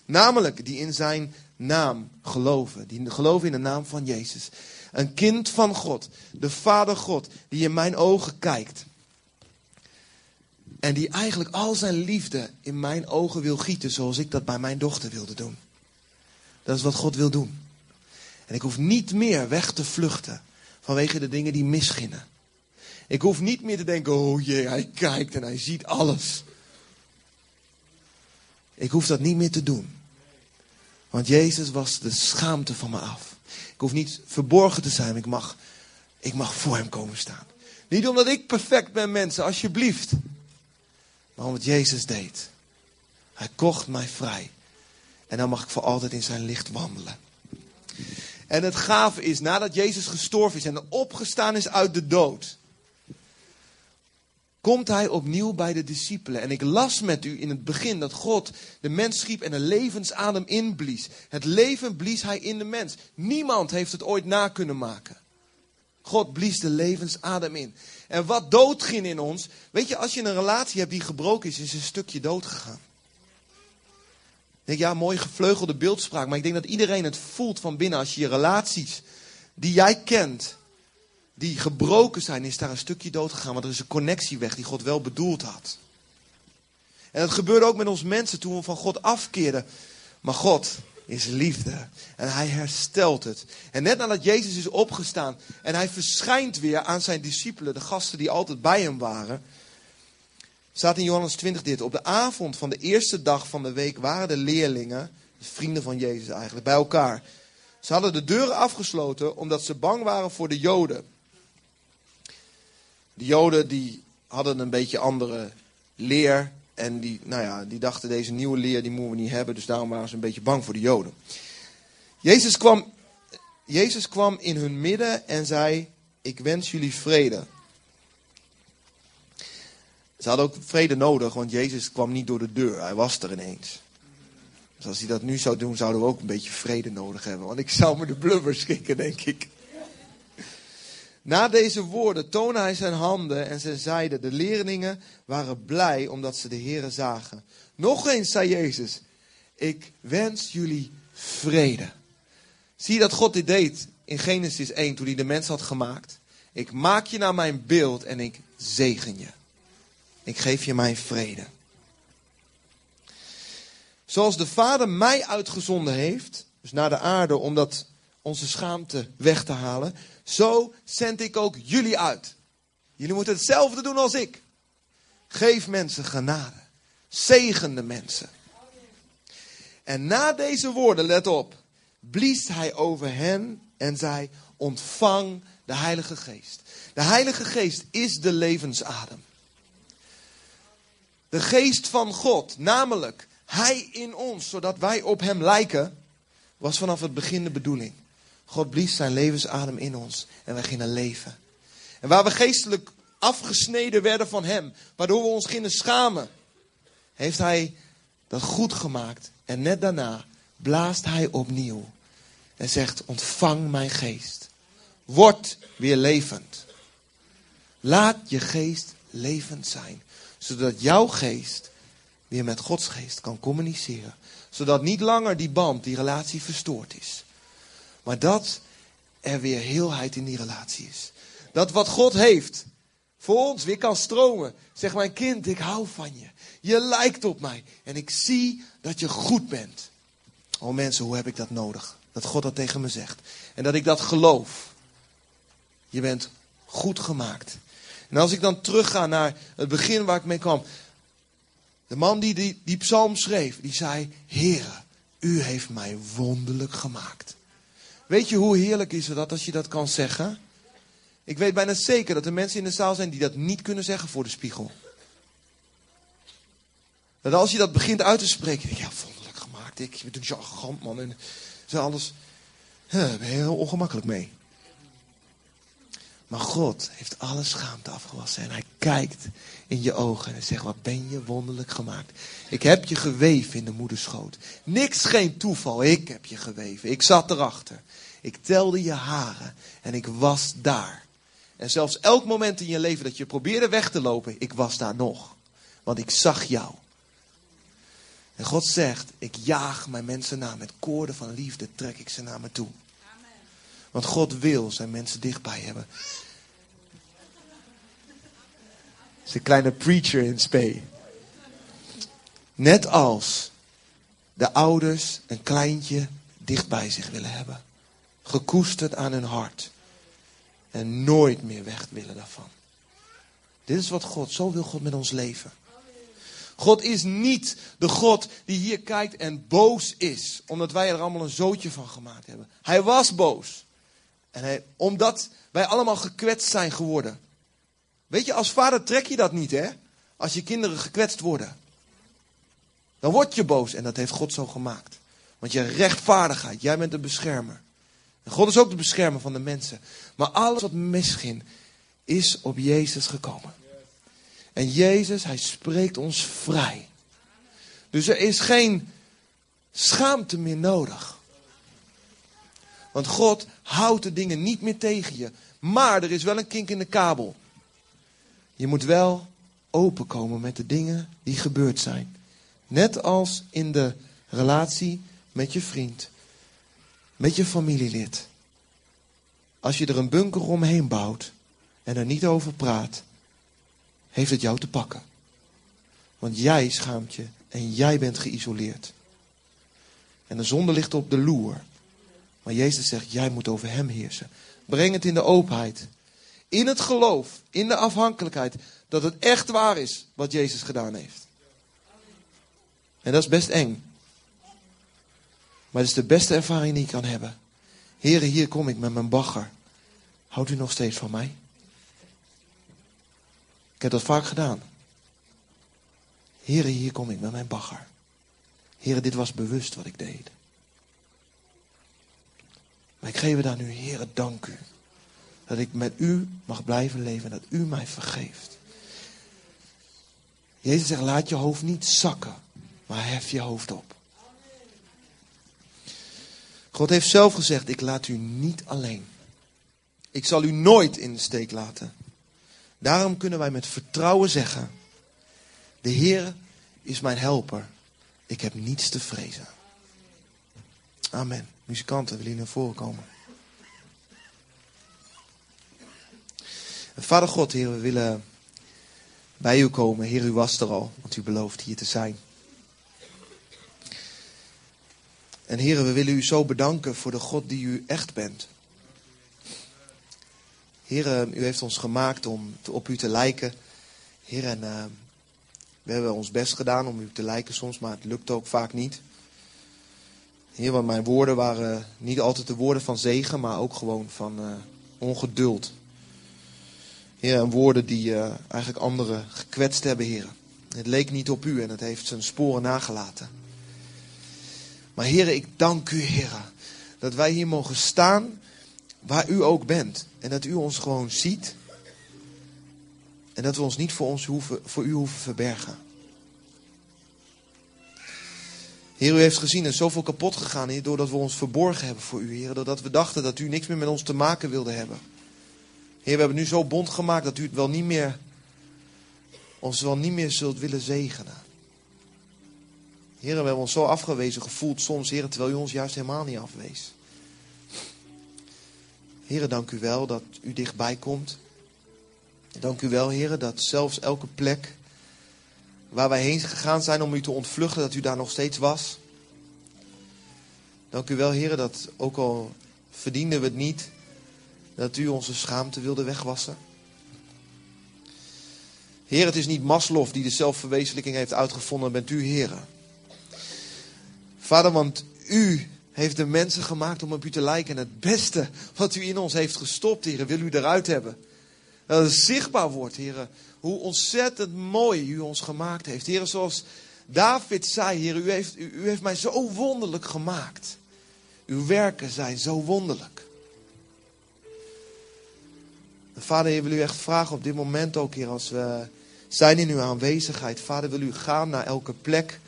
Namelijk die in zijn naam geloven. Die geloven in de naam van Jezus. Een kind van God. De Vader God. Die in mijn ogen kijkt. En die eigenlijk al zijn liefde in mijn ogen wil gieten. Zoals ik dat bij mijn dochter wilde doen. Dat is wat God wil doen. En ik hoef niet meer weg te vluchten. Vanwege de dingen die misginnen. Ik hoef niet meer te denken, oh jee, hij kijkt en hij ziet alles. Ik hoef dat niet meer te doen. Want Jezus was de schaamte van me af. Ik hoef niet verborgen te zijn, ik mag, ik mag voor hem komen staan. Niet omdat ik perfect ben, mensen, alsjeblieft. Maar omdat Jezus deed. Hij kocht mij vrij. En dan mag ik voor altijd in zijn licht wandelen. En het gave is, nadat Jezus gestorven is en opgestaan is uit de dood, komt hij opnieuw bij de discipelen. En ik las met u in het begin dat God de mens schiep en een levensadem inblies. Het leven blies hij in de mens. Niemand heeft het ooit na kunnen maken. God blies de levensadem in. En wat dood ging in ons, weet je, als je een relatie hebt die gebroken is, is een stukje dood gegaan. Ik denk, ja, mooi gevleugelde beeldspraak, maar ik denk dat iedereen het voelt van binnen als je je relaties die jij kent, die gebroken zijn, is daar een stukje dood gegaan. Want er is een connectie weg die God wel bedoeld had. En dat gebeurde ook met ons mensen toen we van God afkeerden. Maar God is liefde. En hij herstelt het. En net nadat Jezus is opgestaan en hij verschijnt weer aan zijn discipelen, de gasten die altijd bij hem waren. Staat in Johannes 20 dit. Op de avond van de eerste dag van de week waren de leerlingen, de vrienden van Jezus eigenlijk, bij elkaar. Ze hadden de deuren afgesloten omdat ze bang waren voor de Joden. De Joden die hadden een beetje andere leer. En die, nou ja, die dachten deze nieuwe leer die moeten we niet hebben. Dus daarom waren ze een beetje bang voor de Joden. Jezus kwam, Jezus kwam in hun midden en zei, ik wens jullie vrede. Ze hadden ook vrede nodig, want Jezus kwam niet door de deur. Hij was er ineens. Dus als hij dat nu zou doen, zouden we ook een beetje vrede nodig hebben. Want ik zou me de blubber schikken, denk ik. Na deze woorden toonde hij zijn handen en ze zeiden, de leerlingen waren blij omdat ze de Here zagen. Nog eens zei Jezus, ik wens jullie vrede. Zie je dat God dit deed in Genesis 1 toen hij de mens had gemaakt? Ik maak je naar mijn beeld en ik zegen je. Ik geef je mijn vrede. Zoals de Vader mij uitgezonden heeft, dus naar de aarde om dat onze schaamte weg te halen, zo zend ik ook jullie uit. Jullie moeten hetzelfde doen als ik. Geef mensen genade. Zegen de mensen. En na deze woorden, let op, blies hij over hen en zei: Ontvang de Heilige Geest. De Heilige Geest is de levensadem. De geest van God, namelijk Hij in ons, zodat wij op Hem lijken, was vanaf het begin de bedoeling. God blies zijn levensadem in ons en wij gingen leven. En waar we geestelijk afgesneden werden van Hem, waardoor we ons gingen schamen, heeft Hij dat goed gemaakt. En net daarna blaast Hij opnieuw en zegt: Ontvang mijn geest. Word weer levend. Laat je geest levend zijn, zodat jouw geest weer met Gods geest kan communiceren. Zodat niet langer die band, die relatie verstoord is. Maar dat er weer heelheid in die relatie is. Dat wat God heeft voor ons weer kan stromen. Zeg mijn kind, ik hou van je. Je lijkt op mij. En ik zie dat je goed bent. Oh mensen, hoe heb ik dat nodig? Dat God dat tegen me zegt. En dat ik dat geloof. Je bent goed gemaakt. En als ik dan terugga naar het begin waar ik mee kwam. De man die die, die psalm schreef, die zei: Heere, u heeft mij wonderlijk gemaakt. Weet je hoe heerlijk is dat als je dat kan zeggen? Ik weet bijna zeker dat er mensen in de zaal zijn die dat niet kunnen zeggen voor de spiegel. Dat als je dat begint uit te spreken, denk je, ja, wonderlijk gemaakt. Ik ben een arrogant man en zo alles. Daar ben heel ongemakkelijk mee. Maar God heeft alle schaamte afgewassen. En hij kijkt in je ogen en zegt, wat ben je wonderlijk gemaakt. Ik heb je geweven in de moederschoot. Niks geen toeval, ik heb je geweven. Ik zat erachter. Ik telde je haren en ik was daar. En zelfs elk moment in je leven dat je probeerde weg te lopen, ik was daar nog. Want ik zag jou. En God zegt, ik jaag mijn mensen na. Met koorden van liefde trek ik ze naar me toe. Want God wil zijn mensen dichtbij hebben. Het is een kleine preacher in spe. Net als de ouders een kleintje dicht bij zich willen hebben. Gekoesterd aan hun hart. En nooit meer weg willen daarvan. Dit is wat God, zo wil God met ons leven. God is niet de God die hier kijkt en boos is. Omdat wij er allemaal een zootje van gemaakt hebben. Hij was boos. En hij, omdat wij allemaal gekwetst zijn geworden. Weet je, als vader trek je dat niet, hè? Als je kinderen gekwetst worden. Dan word je boos en dat heeft God zo gemaakt. Want je rechtvaardigheid, jij bent de beschermer. En God is ook de beschermer van de mensen. Maar alles wat misging, is op Jezus gekomen. En Jezus, hij spreekt ons vrij. Dus er is geen schaamte meer nodig. Want God houdt de dingen niet meer tegen je. Maar er is wel een kink in de kabel. Je moet wel openkomen met de dingen die gebeurd zijn. Net als in de relatie met je vriend, met je familielid. Als je er een bunker omheen bouwt en er niet over praat, heeft het jou te pakken. Want jij schaamt je en jij bent geïsoleerd. En de zonde ligt op de loer. Maar Jezus zegt, jij moet over hem heersen. Breng het in de openheid. In het geloof, in de afhankelijkheid, dat het echt waar is wat Jezus gedaan heeft. En dat is best eng. Maar het is de beste ervaring die ik kan hebben. Heren, hier kom ik met mijn bagger. Houdt u nog steeds van mij? Ik heb dat vaak gedaan. Heren, hier kom ik met mijn bagger. Heren, dit was bewust wat ik deed. Maar ik geef u daar nu, Heren, dank u. Dat ik met u mag blijven leven en dat u mij vergeeft. Jezus zegt, laat je hoofd niet zakken, maar hef je hoofd op. God heeft zelf gezegd, ik laat u niet alleen. Ik zal u nooit in de steek laten. Daarom kunnen wij met vertrouwen zeggen, de Heer is mijn helper. Ik heb niets te vrezen. Amen. Muzikanten, willen jullie naar voren komen? Vader God, Heer, we willen bij u komen. Heer, u was er al, want u belooft hier te zijn. En Heer, we willen u zo bedanken voor de God die u echt bent. Heer, u heeft ons gemaakt om op u te lijken. Heer, en uh, we hebben ons best gedaan om u te lijken soms, maar het lukt ook vaak niet. Heer, want mijn woorden waren niet altijd de woorden van zegen, maar ook gewoon van uh, ongeduld. Heer, en woorden die uh, eigenlijk anderen gekwetst hebben, Heer. Het leek niet op u en het heeft zijn sporen nagelaten. Maar Heer, ik dank u, Heer, dat wij hier mogen staan waar u ook bent. En dat u ons gewoon ziet. En dat we ons niet voor, ons hoeven, voor u hoeven verbergen. Heer, u heeft gezien, is zoveel kapot gegaan, Heer, doordat we ons verborgen hebben voor u, Heer. Doordat we dachten dat u niks meer met ons te maken wilde hebben. Heer, we hebben nu zo bond gemaakt dat u het wel niet meer, ons wel niet meer zult willen zegenen. Heer, we hebben ons zo afgewezen gevoeld soms, Heer, terwijl u ons juist helemaal niet afwees. Heer, dank u wel dat u dichtbij komt. Dank u wel, Heer, dat zelfs elke plek waar wij heen gegaan zijn om u te ontvluchten, dat u daar nog steeds was. Dank u wel, Heer, dat ook al verdienden we het niet, dat u onze schaamte wilde wegwassen. Heer, het is niet Maslow die de zelfverwezenlijking heeft uitgevonden, bent u, Heer. Vader, want u heeft de mensen gemaakt om op u te lijken. En het beste wat u in ons heeft gestopt, Heer, wil u eruit hebben. Dat het zichtbaar wordt, Heer, hoe ontzettend mooi u ons gemaakt heeft. Heer, zoals David zei, Heer, u heeft, u, heeft mij zo wonderlijk gemaakt. Uw werken zijn zo wonderlijk. Vader, Heer, wil u echt vragen op dit moment ook, Heer, als we zijn in uw aanwezigheid. Vader, wil u gaan naar elke plek,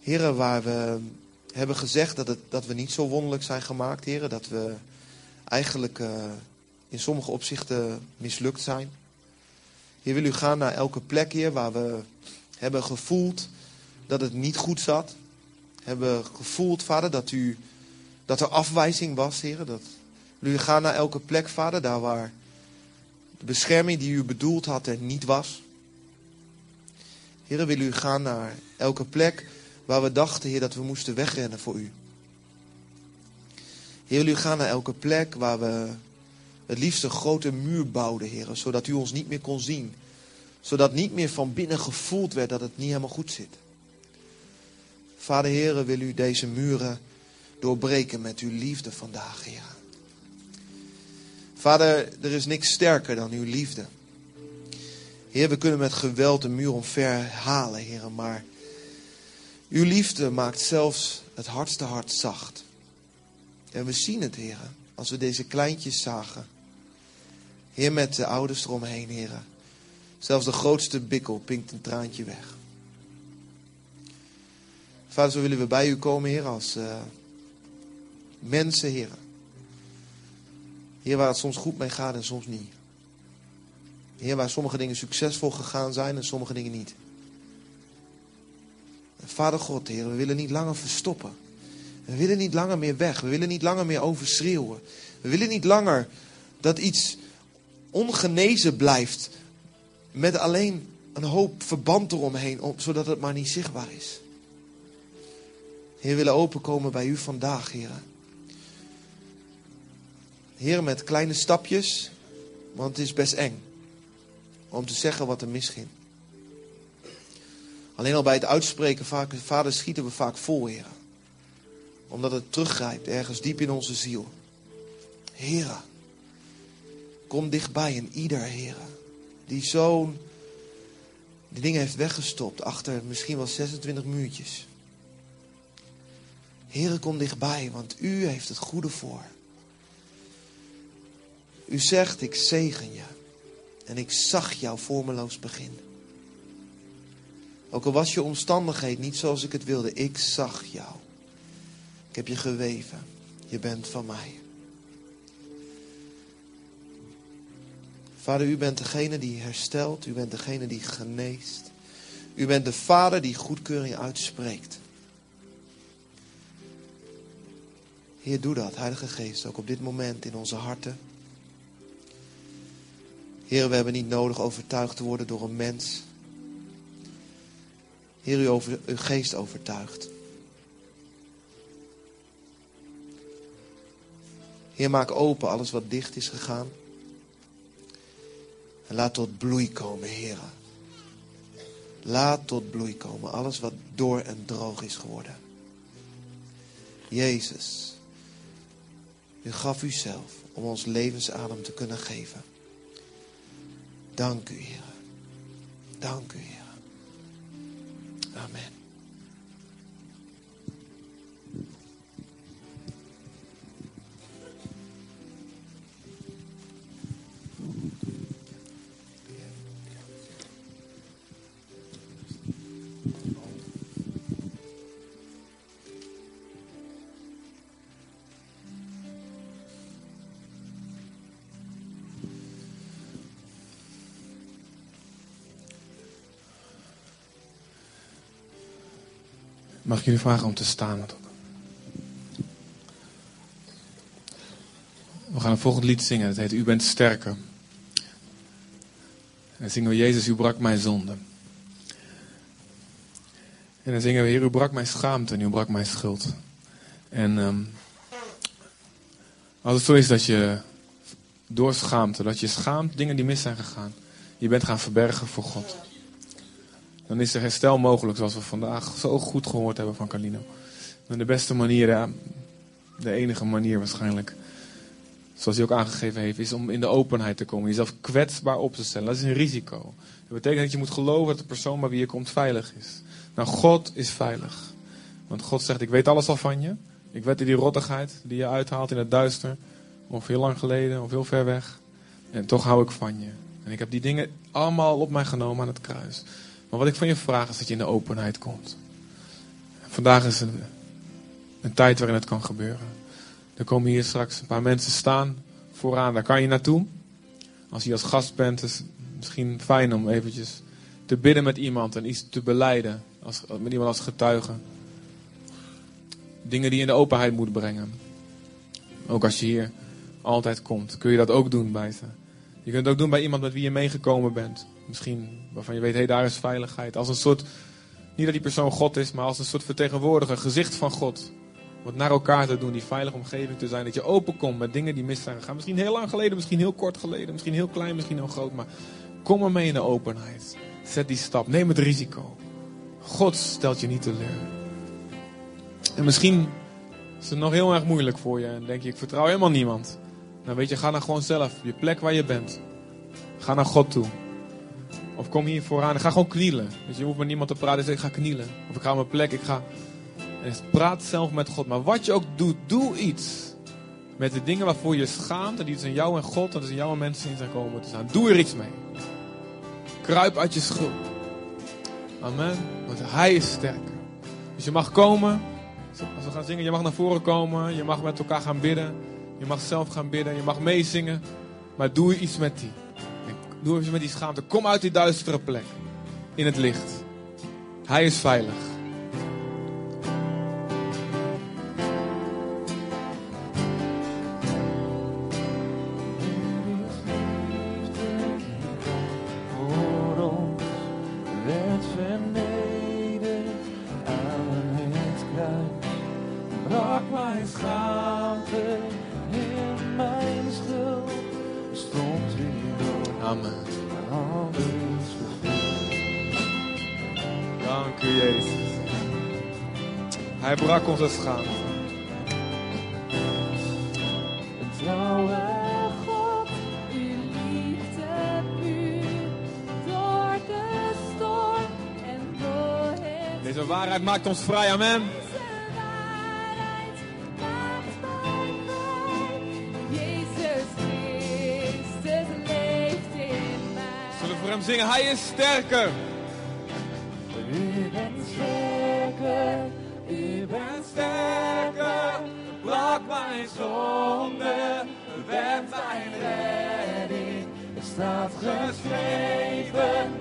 Heer, waar we hebben gezegd dat, het, dat we niet zo wonderlijk zijn gemaakt, Heer. Dat we eigenlijk uh, in sommige opzichten mislukt zijn. Heer, wil u gaan naar elke plek, Heer, waar we hebben gevoeld dat het niet goed zat. Hebben gevoeld, Vader, dat, u, dat er afwijzing was, Heer. Dat, wil u gaan naar elke plek, Vader, daar waar de bescherming die u bedoeld had er niet was. Heer, wil u gaan naar elke plek waar we dachten, Heer, dat we moesten wegrennen voor u. Heer, wil u gaan naar elke plek waar we liefst een grote muur bouwden, Heer, zodat u ons niet meer kon zien. Zodat niet meer van binnen gevoeld werd dat het niet helemaal goed zit. Vader, Heer, wil u deze muren doorbreken met uw liefde vandaag, Heer. Vader, er is niks sterker dan uw liefde. Heer, we kunnen met geweld de muur omver halen, Heer, maar Uw liefde maakt zelfs het hardste hart zacht. En we zien het, heren, als we deze kleintjes zagen. Heer, met de ouders eromheen, heren. Zelfs de grootste bikkel pinkt een traantje weg. Vader, zo willen we bij u komen, Heer, als uh, mensen, Heer. Heer, waar het soms goed mee gaat en soms niet. Heer, waar sommige dingen succesvol gegaan zijn en sommige dingen niet. Vader God, Heer, we willen niet langer verstoppen. We willen niet langer meer weg. We willen niet langer meer overschreeuwen. We willen niet langer dat iets ongenezen blijft met alleen een hoop verband eromheen, zodat het maar niet zichtbaar is. Heer, we willen openkomen bij u vandaag, Heer. Heer, met kleine stapjes, want het is best eng om te zeggen wat er misging. Alleen al bij het uitspreken, vader, schieten we vaak vol, Heer. Omdat het teruggrijpt ergens diep in onze ziel. Heer, kom dichtbij in ieder, Heer, die zo'n die dingen heeft weggestopt achter misschien wel 26 muurtjes. Heere, kom dichtbij, want u heeft het goede voor. U zegt, ik zegen je. En ik zag jouw vormeloos begin. Ook al was je omstandigheid niet zoals ik het wilde, ik zag jou. Ik heb je geweven. Je bent van mij. Vader, u bent degene die herstelt. U bent degene die geneest. U bent de vader die goedkeuring uitspreekt. Heer, doe dat, Heilige Geest, ook op dit moment in onze harten. Heer, we hebben niet nodig overtuigd te worden door een mens. Heer, u over, uw geest overtuigt. Heer, maak open alles wat dicht is gegaan. En laat tot bloei komen, Heer. Laat tot bloei komen alles wat door en droog is geworden. Jezus, u gaf uzelf om ons levensadem te kunnen geven. Dank u, Heer. Dank u, Heer. Amen. Mag ik jullie vragen om te staan? We gaan een volgend lied zingen. Het heet U bent sterker. En dan zingen we Jezus, u brak mijn zonde. En dan zingen we Heer, u brak mijn schaamte en u brak mijn schuld. En um, als het zo is dat je door schaamte, dat je schaamt dingen die mis zijn gegaan, je bent gaan verbergen voor God dan is er herstel mogelijk, zoals we vandaag zo goed gehoord hebben van Carlino. En de beste manier, de enige manier waarschijnlijk, zoals hij ook aangegeven heeft, is om in de openheid te komen. Jezelf kwetsbaar op te stellen. Dat is een risico. Dat betekent dat je moet geloven dat de persoon bij wie je komt veilig is. Nou, God is veilig. Want God zegt, ik weet alles al van je. Ik weet die rottigheid die je uithaalt in het duister. Of heel lang geleden, of heel ver weg. En toch hou ik van je. En ik heb die dingen allemaal op mij genomen aan het kruis. Maar wat ik van je vraag is dat je in de openheid komt. Vandaag is een, een tijd waarin het kan gebeuren. Er komen hier straks een paar mensen staan vooraan. Daar kan je naartoe. Als je als gast bent, is het misschien fijn om eventjes te bidden met iemand en iets te beleiden. Als, met iemand als getuige. Dingen die je in de openheid moet brengen. Ook als je hier altijd komt, kun je dat ook doen bij ze. Je kunt het ook doen bij iemand met wie je meegekomen bent. Misschien waarvan je weet, hé, hey, daar is veiligheid. Als een soort, niet dat die persoon God is, maar als een soort vertegenwoordiger, gezicht van God. Wat naar elkaar te doen, die veilige omgeving te zijn. Dat je openkomt met dingen die mis zijn gegaan. Misschien heel lang geleden, misschien heel kort geleden, misschien heel klein, misschien heel groot. Maar kom er mee in de openheid. Zet die stap, neem het risico. God stelt je niet teleur. En misschien is het nog heel erg moeilijk voor je. En denk je, ik vertrouw helemaal niemand. Dan weet je, ga dan gewoon zelf, je plek waar je bent. Ga naar God toe. Of kom hier vooraan en ga gewoon knielen. Dus je hoeft met niemand te praten. Zeg, ik ga knielen. Of ik ga op mijn plek. Ik ga... En praat zelf met God. Maar wat je ook doet, doe iets. Met de dingen waarvoor je schaamt. En die zijn jou en God. En zijn jou en mensen in zijn komen te staan. Doe er iets mee. Kruip uit je schuld. Amen. Want hij is sterker. Dus je mag komen. Als we gaan zingen, je mag naar voren komen. Je mag met elkaar gaan bidden. Je mag zelf gaan bidden. Je mag meezingen. Maar doe iets met die. Doe iets met die schaamte. Kom uit die duistere plek. In het licht. Hij is veilig. Maakt mij vrij. Jezus Christus leeft in mij. Zullen we voor hem zingen? Hij is sterker. Bent sterker. Brak mijn zonde, bent mijn redding. Er staat geschreven,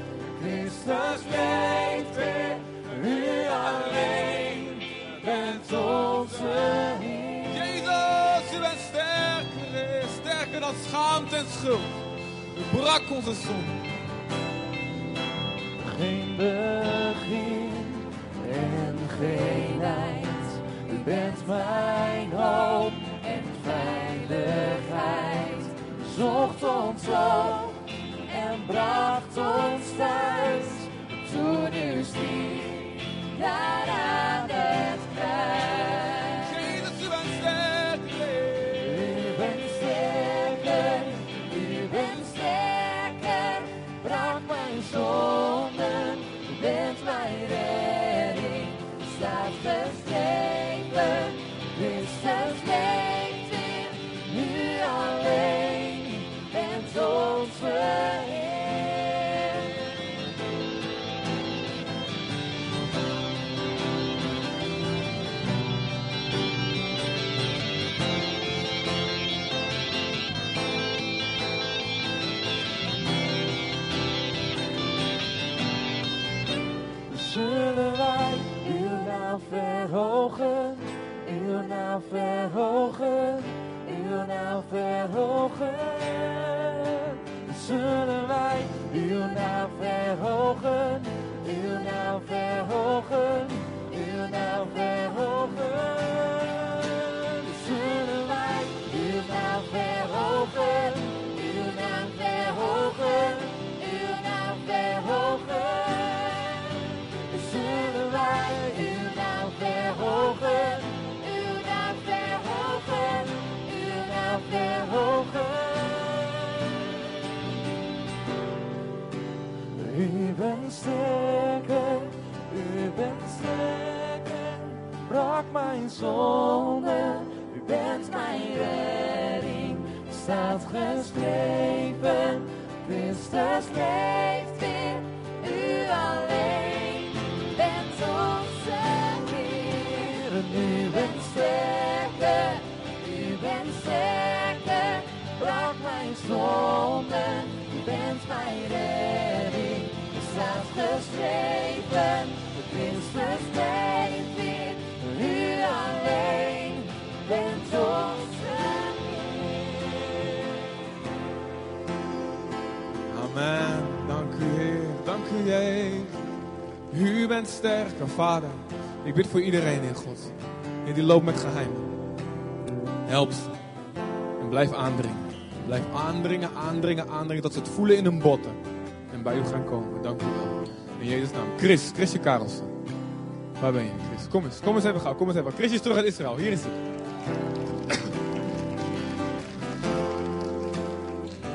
Christus leeft weer. U alleen bent onze Heer. Jezus, u bent sterker. Sterker dan schaamte en schuld. U brak onze zonde. Bent mijn hoop en veiligheid. Zocht ons op Zullen sterker, brak mijn zonde, u bent mijn redding, staat geschreven, Christus leeft weer, u alleen. Bent onze Heer. U bent sterker, u bent sterker, brak mijn zonde, u bent mijn redding, staat geschreven, Amen. Dank u, Heer. Dank u, Jezus. U bent sterker, Vader. Ik bid voor iedereen in God. Heer, die loopt met geheimen. Help ze. En blijf aandringen. Blijf aandringen, aandringen, aandringen. Dat ze het voelen in hun botten. En bij u gaan komen. Dank u wel. In Jezus' naam. Chris, Chrisje Karelsen. Waar ben je, Chris? Kom eens. Kom eens even gauw. Kom eens even. Chris is terug uit Israël. Hier is hij.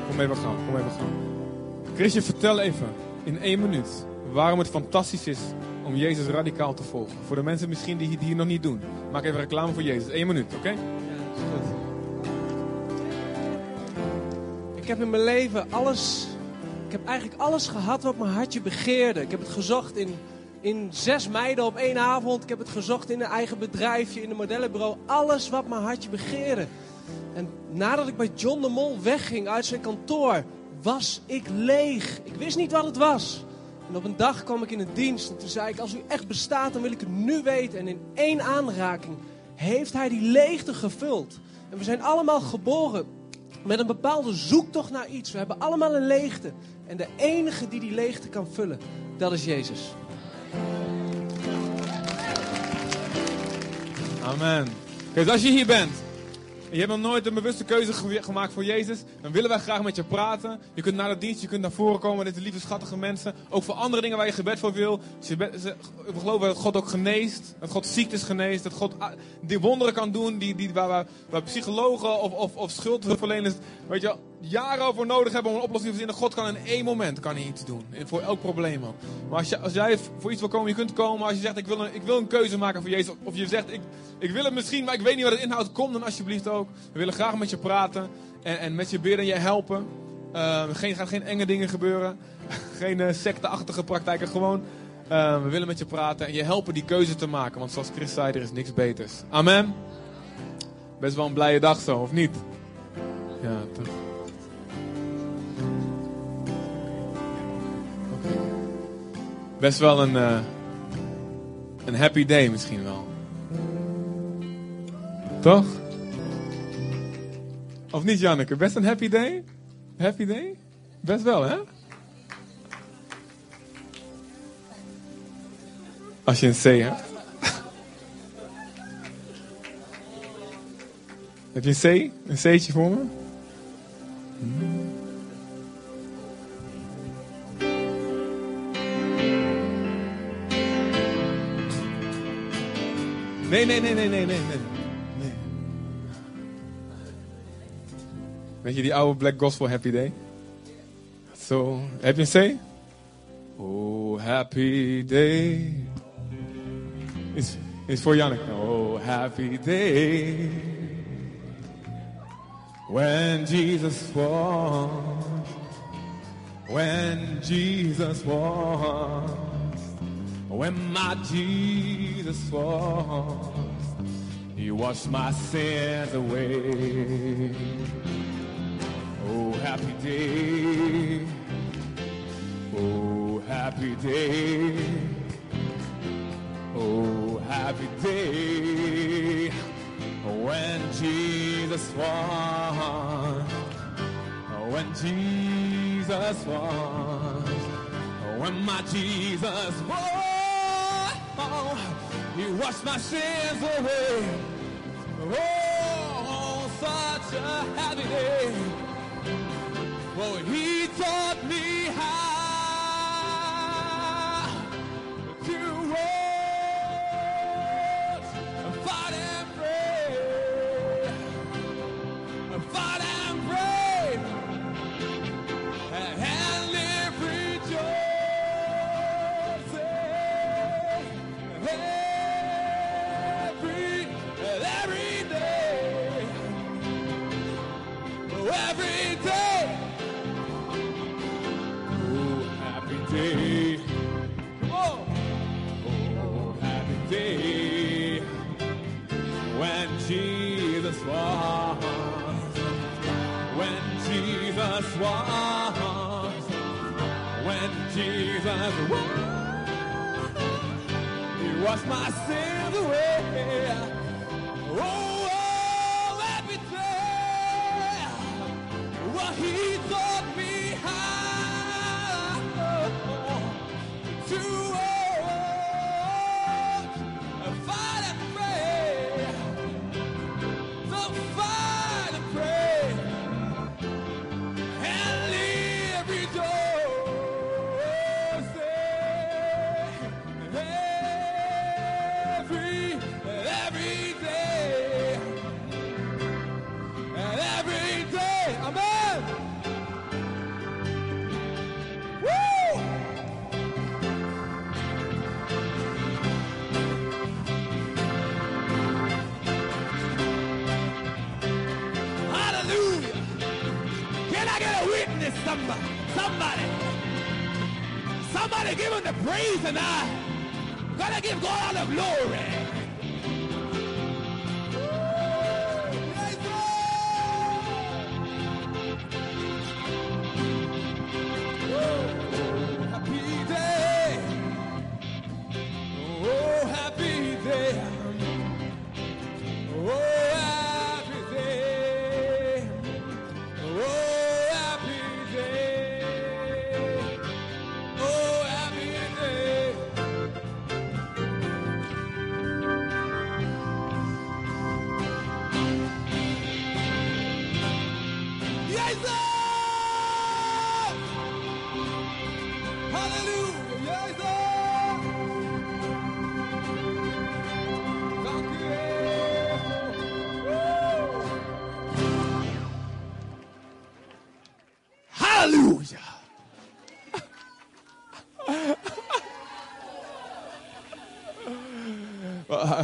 Kom even gauw. Kom even gauw. Chrisje, vertel even. in één minuut waarom het fantastisch is om Jezus radicaal te volgen. Voor de mensen misschien die hier nog niet doen. Maak even reclame voor Jezus. Eén minuut, oké? Ja, is goed. Ik heb in mijn leven alles. Ik heb eigenlijk alles gehad wat mijn hartje begeerde. Ik heb het gezocht in, in zes meiden op één avond. Ik heb het gezocht in een eigen bedrijfje, in een modellenbureau. Alles wat mijn hartje begeerde. En nadat ik bij John de Mol wegging uit zijn kantoor, was ik leeg. Ik wist niet wat het was. En op een dag kwam ik in een dienst en toen zei ik, als u echt bestaat, dan wil ik het nu weten. En in één aanraking heeft hij die leegte gevuld. En we zijn allemaal geboren met een bepaalde zoektocht naar iets. We hebben allemaal een leegte. En de enige die die leegte kan vullen, dat is Jezus. Amen. Kijk, als je hier bent en je hebt nog nooit een bewuste keuze ge- gemaakt voor Jezus, dan willen wij graag met je praten. Je kunt naar de dienst, je kunt naar voren komen. Dit zijn lieve, schattige mensen. Ook voor andere dingen waar je gebed voor wil. We geloven dat God ook geneest. Dat God ziektes geneest. Dat God ah, die wonderen kan doen die, die, waar, waar, waar psychologen of, of, of schuldverleners weet je, jaren over nodig hebben om een oplossing te verzinnen. God kan in één moment kan hij iets doen. Voor elk probleem ook. Maar als, als jij voor iets wil komen, je kunt komen. Als je zegt, ik wil een, ik wil een keuze maken voor Jezus. Of je zegt, ik, ik wil het misschien, maar ik weet niet wat het inhoudt. Kom dan alsjeblieft ook. We willen graag met je praten. En, en met je bidden en je helpen. Uh, geen, gaan geen enge dingen gebeuren. geen uh, secteachtige praktijken. Gewoon, uh, we willen met je praten. En je helpen die keuze te maken. Want zoals Chris zei, er is niks beters. Amen. Best wel een blije dag zo, of niet? Ja, toch. Best wel een, uh, een happy day misschien wel. Toch? Of niet, Janneke? Best een happy day? Happy day? Best wel, hè? Als je een C hebt. Heb je een C? Een C'tje voor me? Hmm. Nee, nee, nee, nee, nee, nee, nee. Weet je die oude Black Gospel Happy Day? Zo, heb je een C? Oh, happy day. Is, is voor Janneke. Oh, happy day. When Jesus was. When Jesus was. When my Jesus was, He washed my sins away. Oh, happy day. Oh, happy day. Oh, happy day. When Jesus was, when Jesus was, when my Jesus was. He washed my sins away. Oh, such a happy day. For he taught as. It washed my sins away.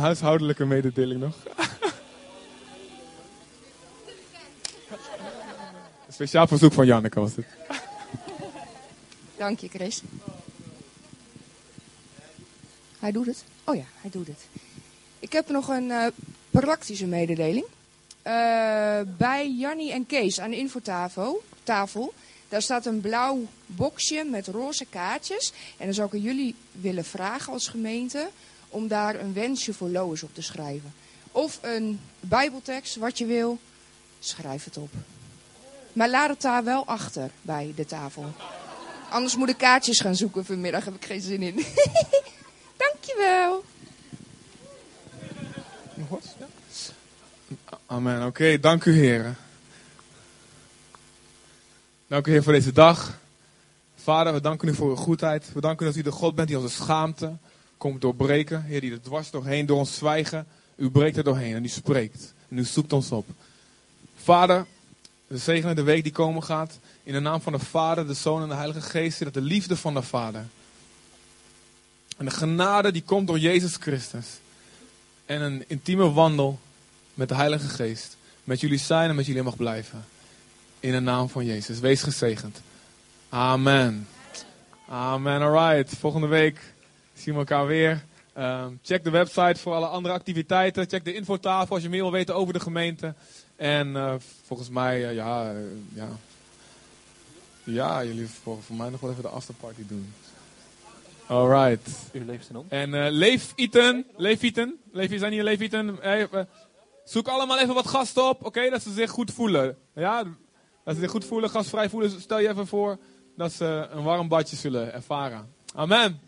Huishoudelijke mededeling nog. Speciaal verzoek van Janneke was het. Dank je, Chris. Hij doet het. Oh ja, hij doet het. Ik heb nog een eh, praktische mededeling. Eh, bij Jannie en Kees aan de infotafel, tafel, daar staat een blauw boxje met roze kaartjes. En dan zou ik jullie willen vragen als gemeente om daar een wensje voor Lois op te schrijven. Of een bijbeltekst, wat je wil, schrijf het op. Maar laat het daar wel achter bij de tafel. Anders moet ik kaartjes gaan zoeken vanmiddag. Heb ik geen zin in. Dankjewel. Nog wat? Amen. Oké, dank u heren. Dank u heer voor deze dag. Vader, we danken u voor uw goedheid. We danken u dat u de God bent die onze schaamte komt doorbreken. Heer, die er dwars doorheen, door ons zwijgen. U breekt er doorheen en u spreekt. En u zoekt ons op. Vader, we zegenen de week die komen gaat. In de naam van de Vader, de Zoon en de Heilige Geest. Dat de liefde van de Vader. En de genade die komt door Jezus Christus. En een intieme wandel met de Heilige Geest. Met jullie zijn en met jullie mag blijven. In de naam van Jezus. Wees gezegend. Amen. Amen. Alright. Volgende week zien we elkaar weer. Ehm, check de website voor alle andere activiteiten. Check de infotafel als je meer wil weten over de gemeente. En eh, volgens mij, eh, ja, eh, ja. Ja, jullie voor, voor mij nog wel even de afterparty doen. Alright. U leeft om. En eh leefiten, leefiten, leef, zijn hier leefiten? Eh, eh, zoek allemaal even wat gasten op, oké? Dat ze zich goed voelen. Ja, dat ze zich goed voelen, gastvrij voelen. Stel je even voor dat ze een warm badje zullen ervaren. Amen.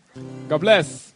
God bless.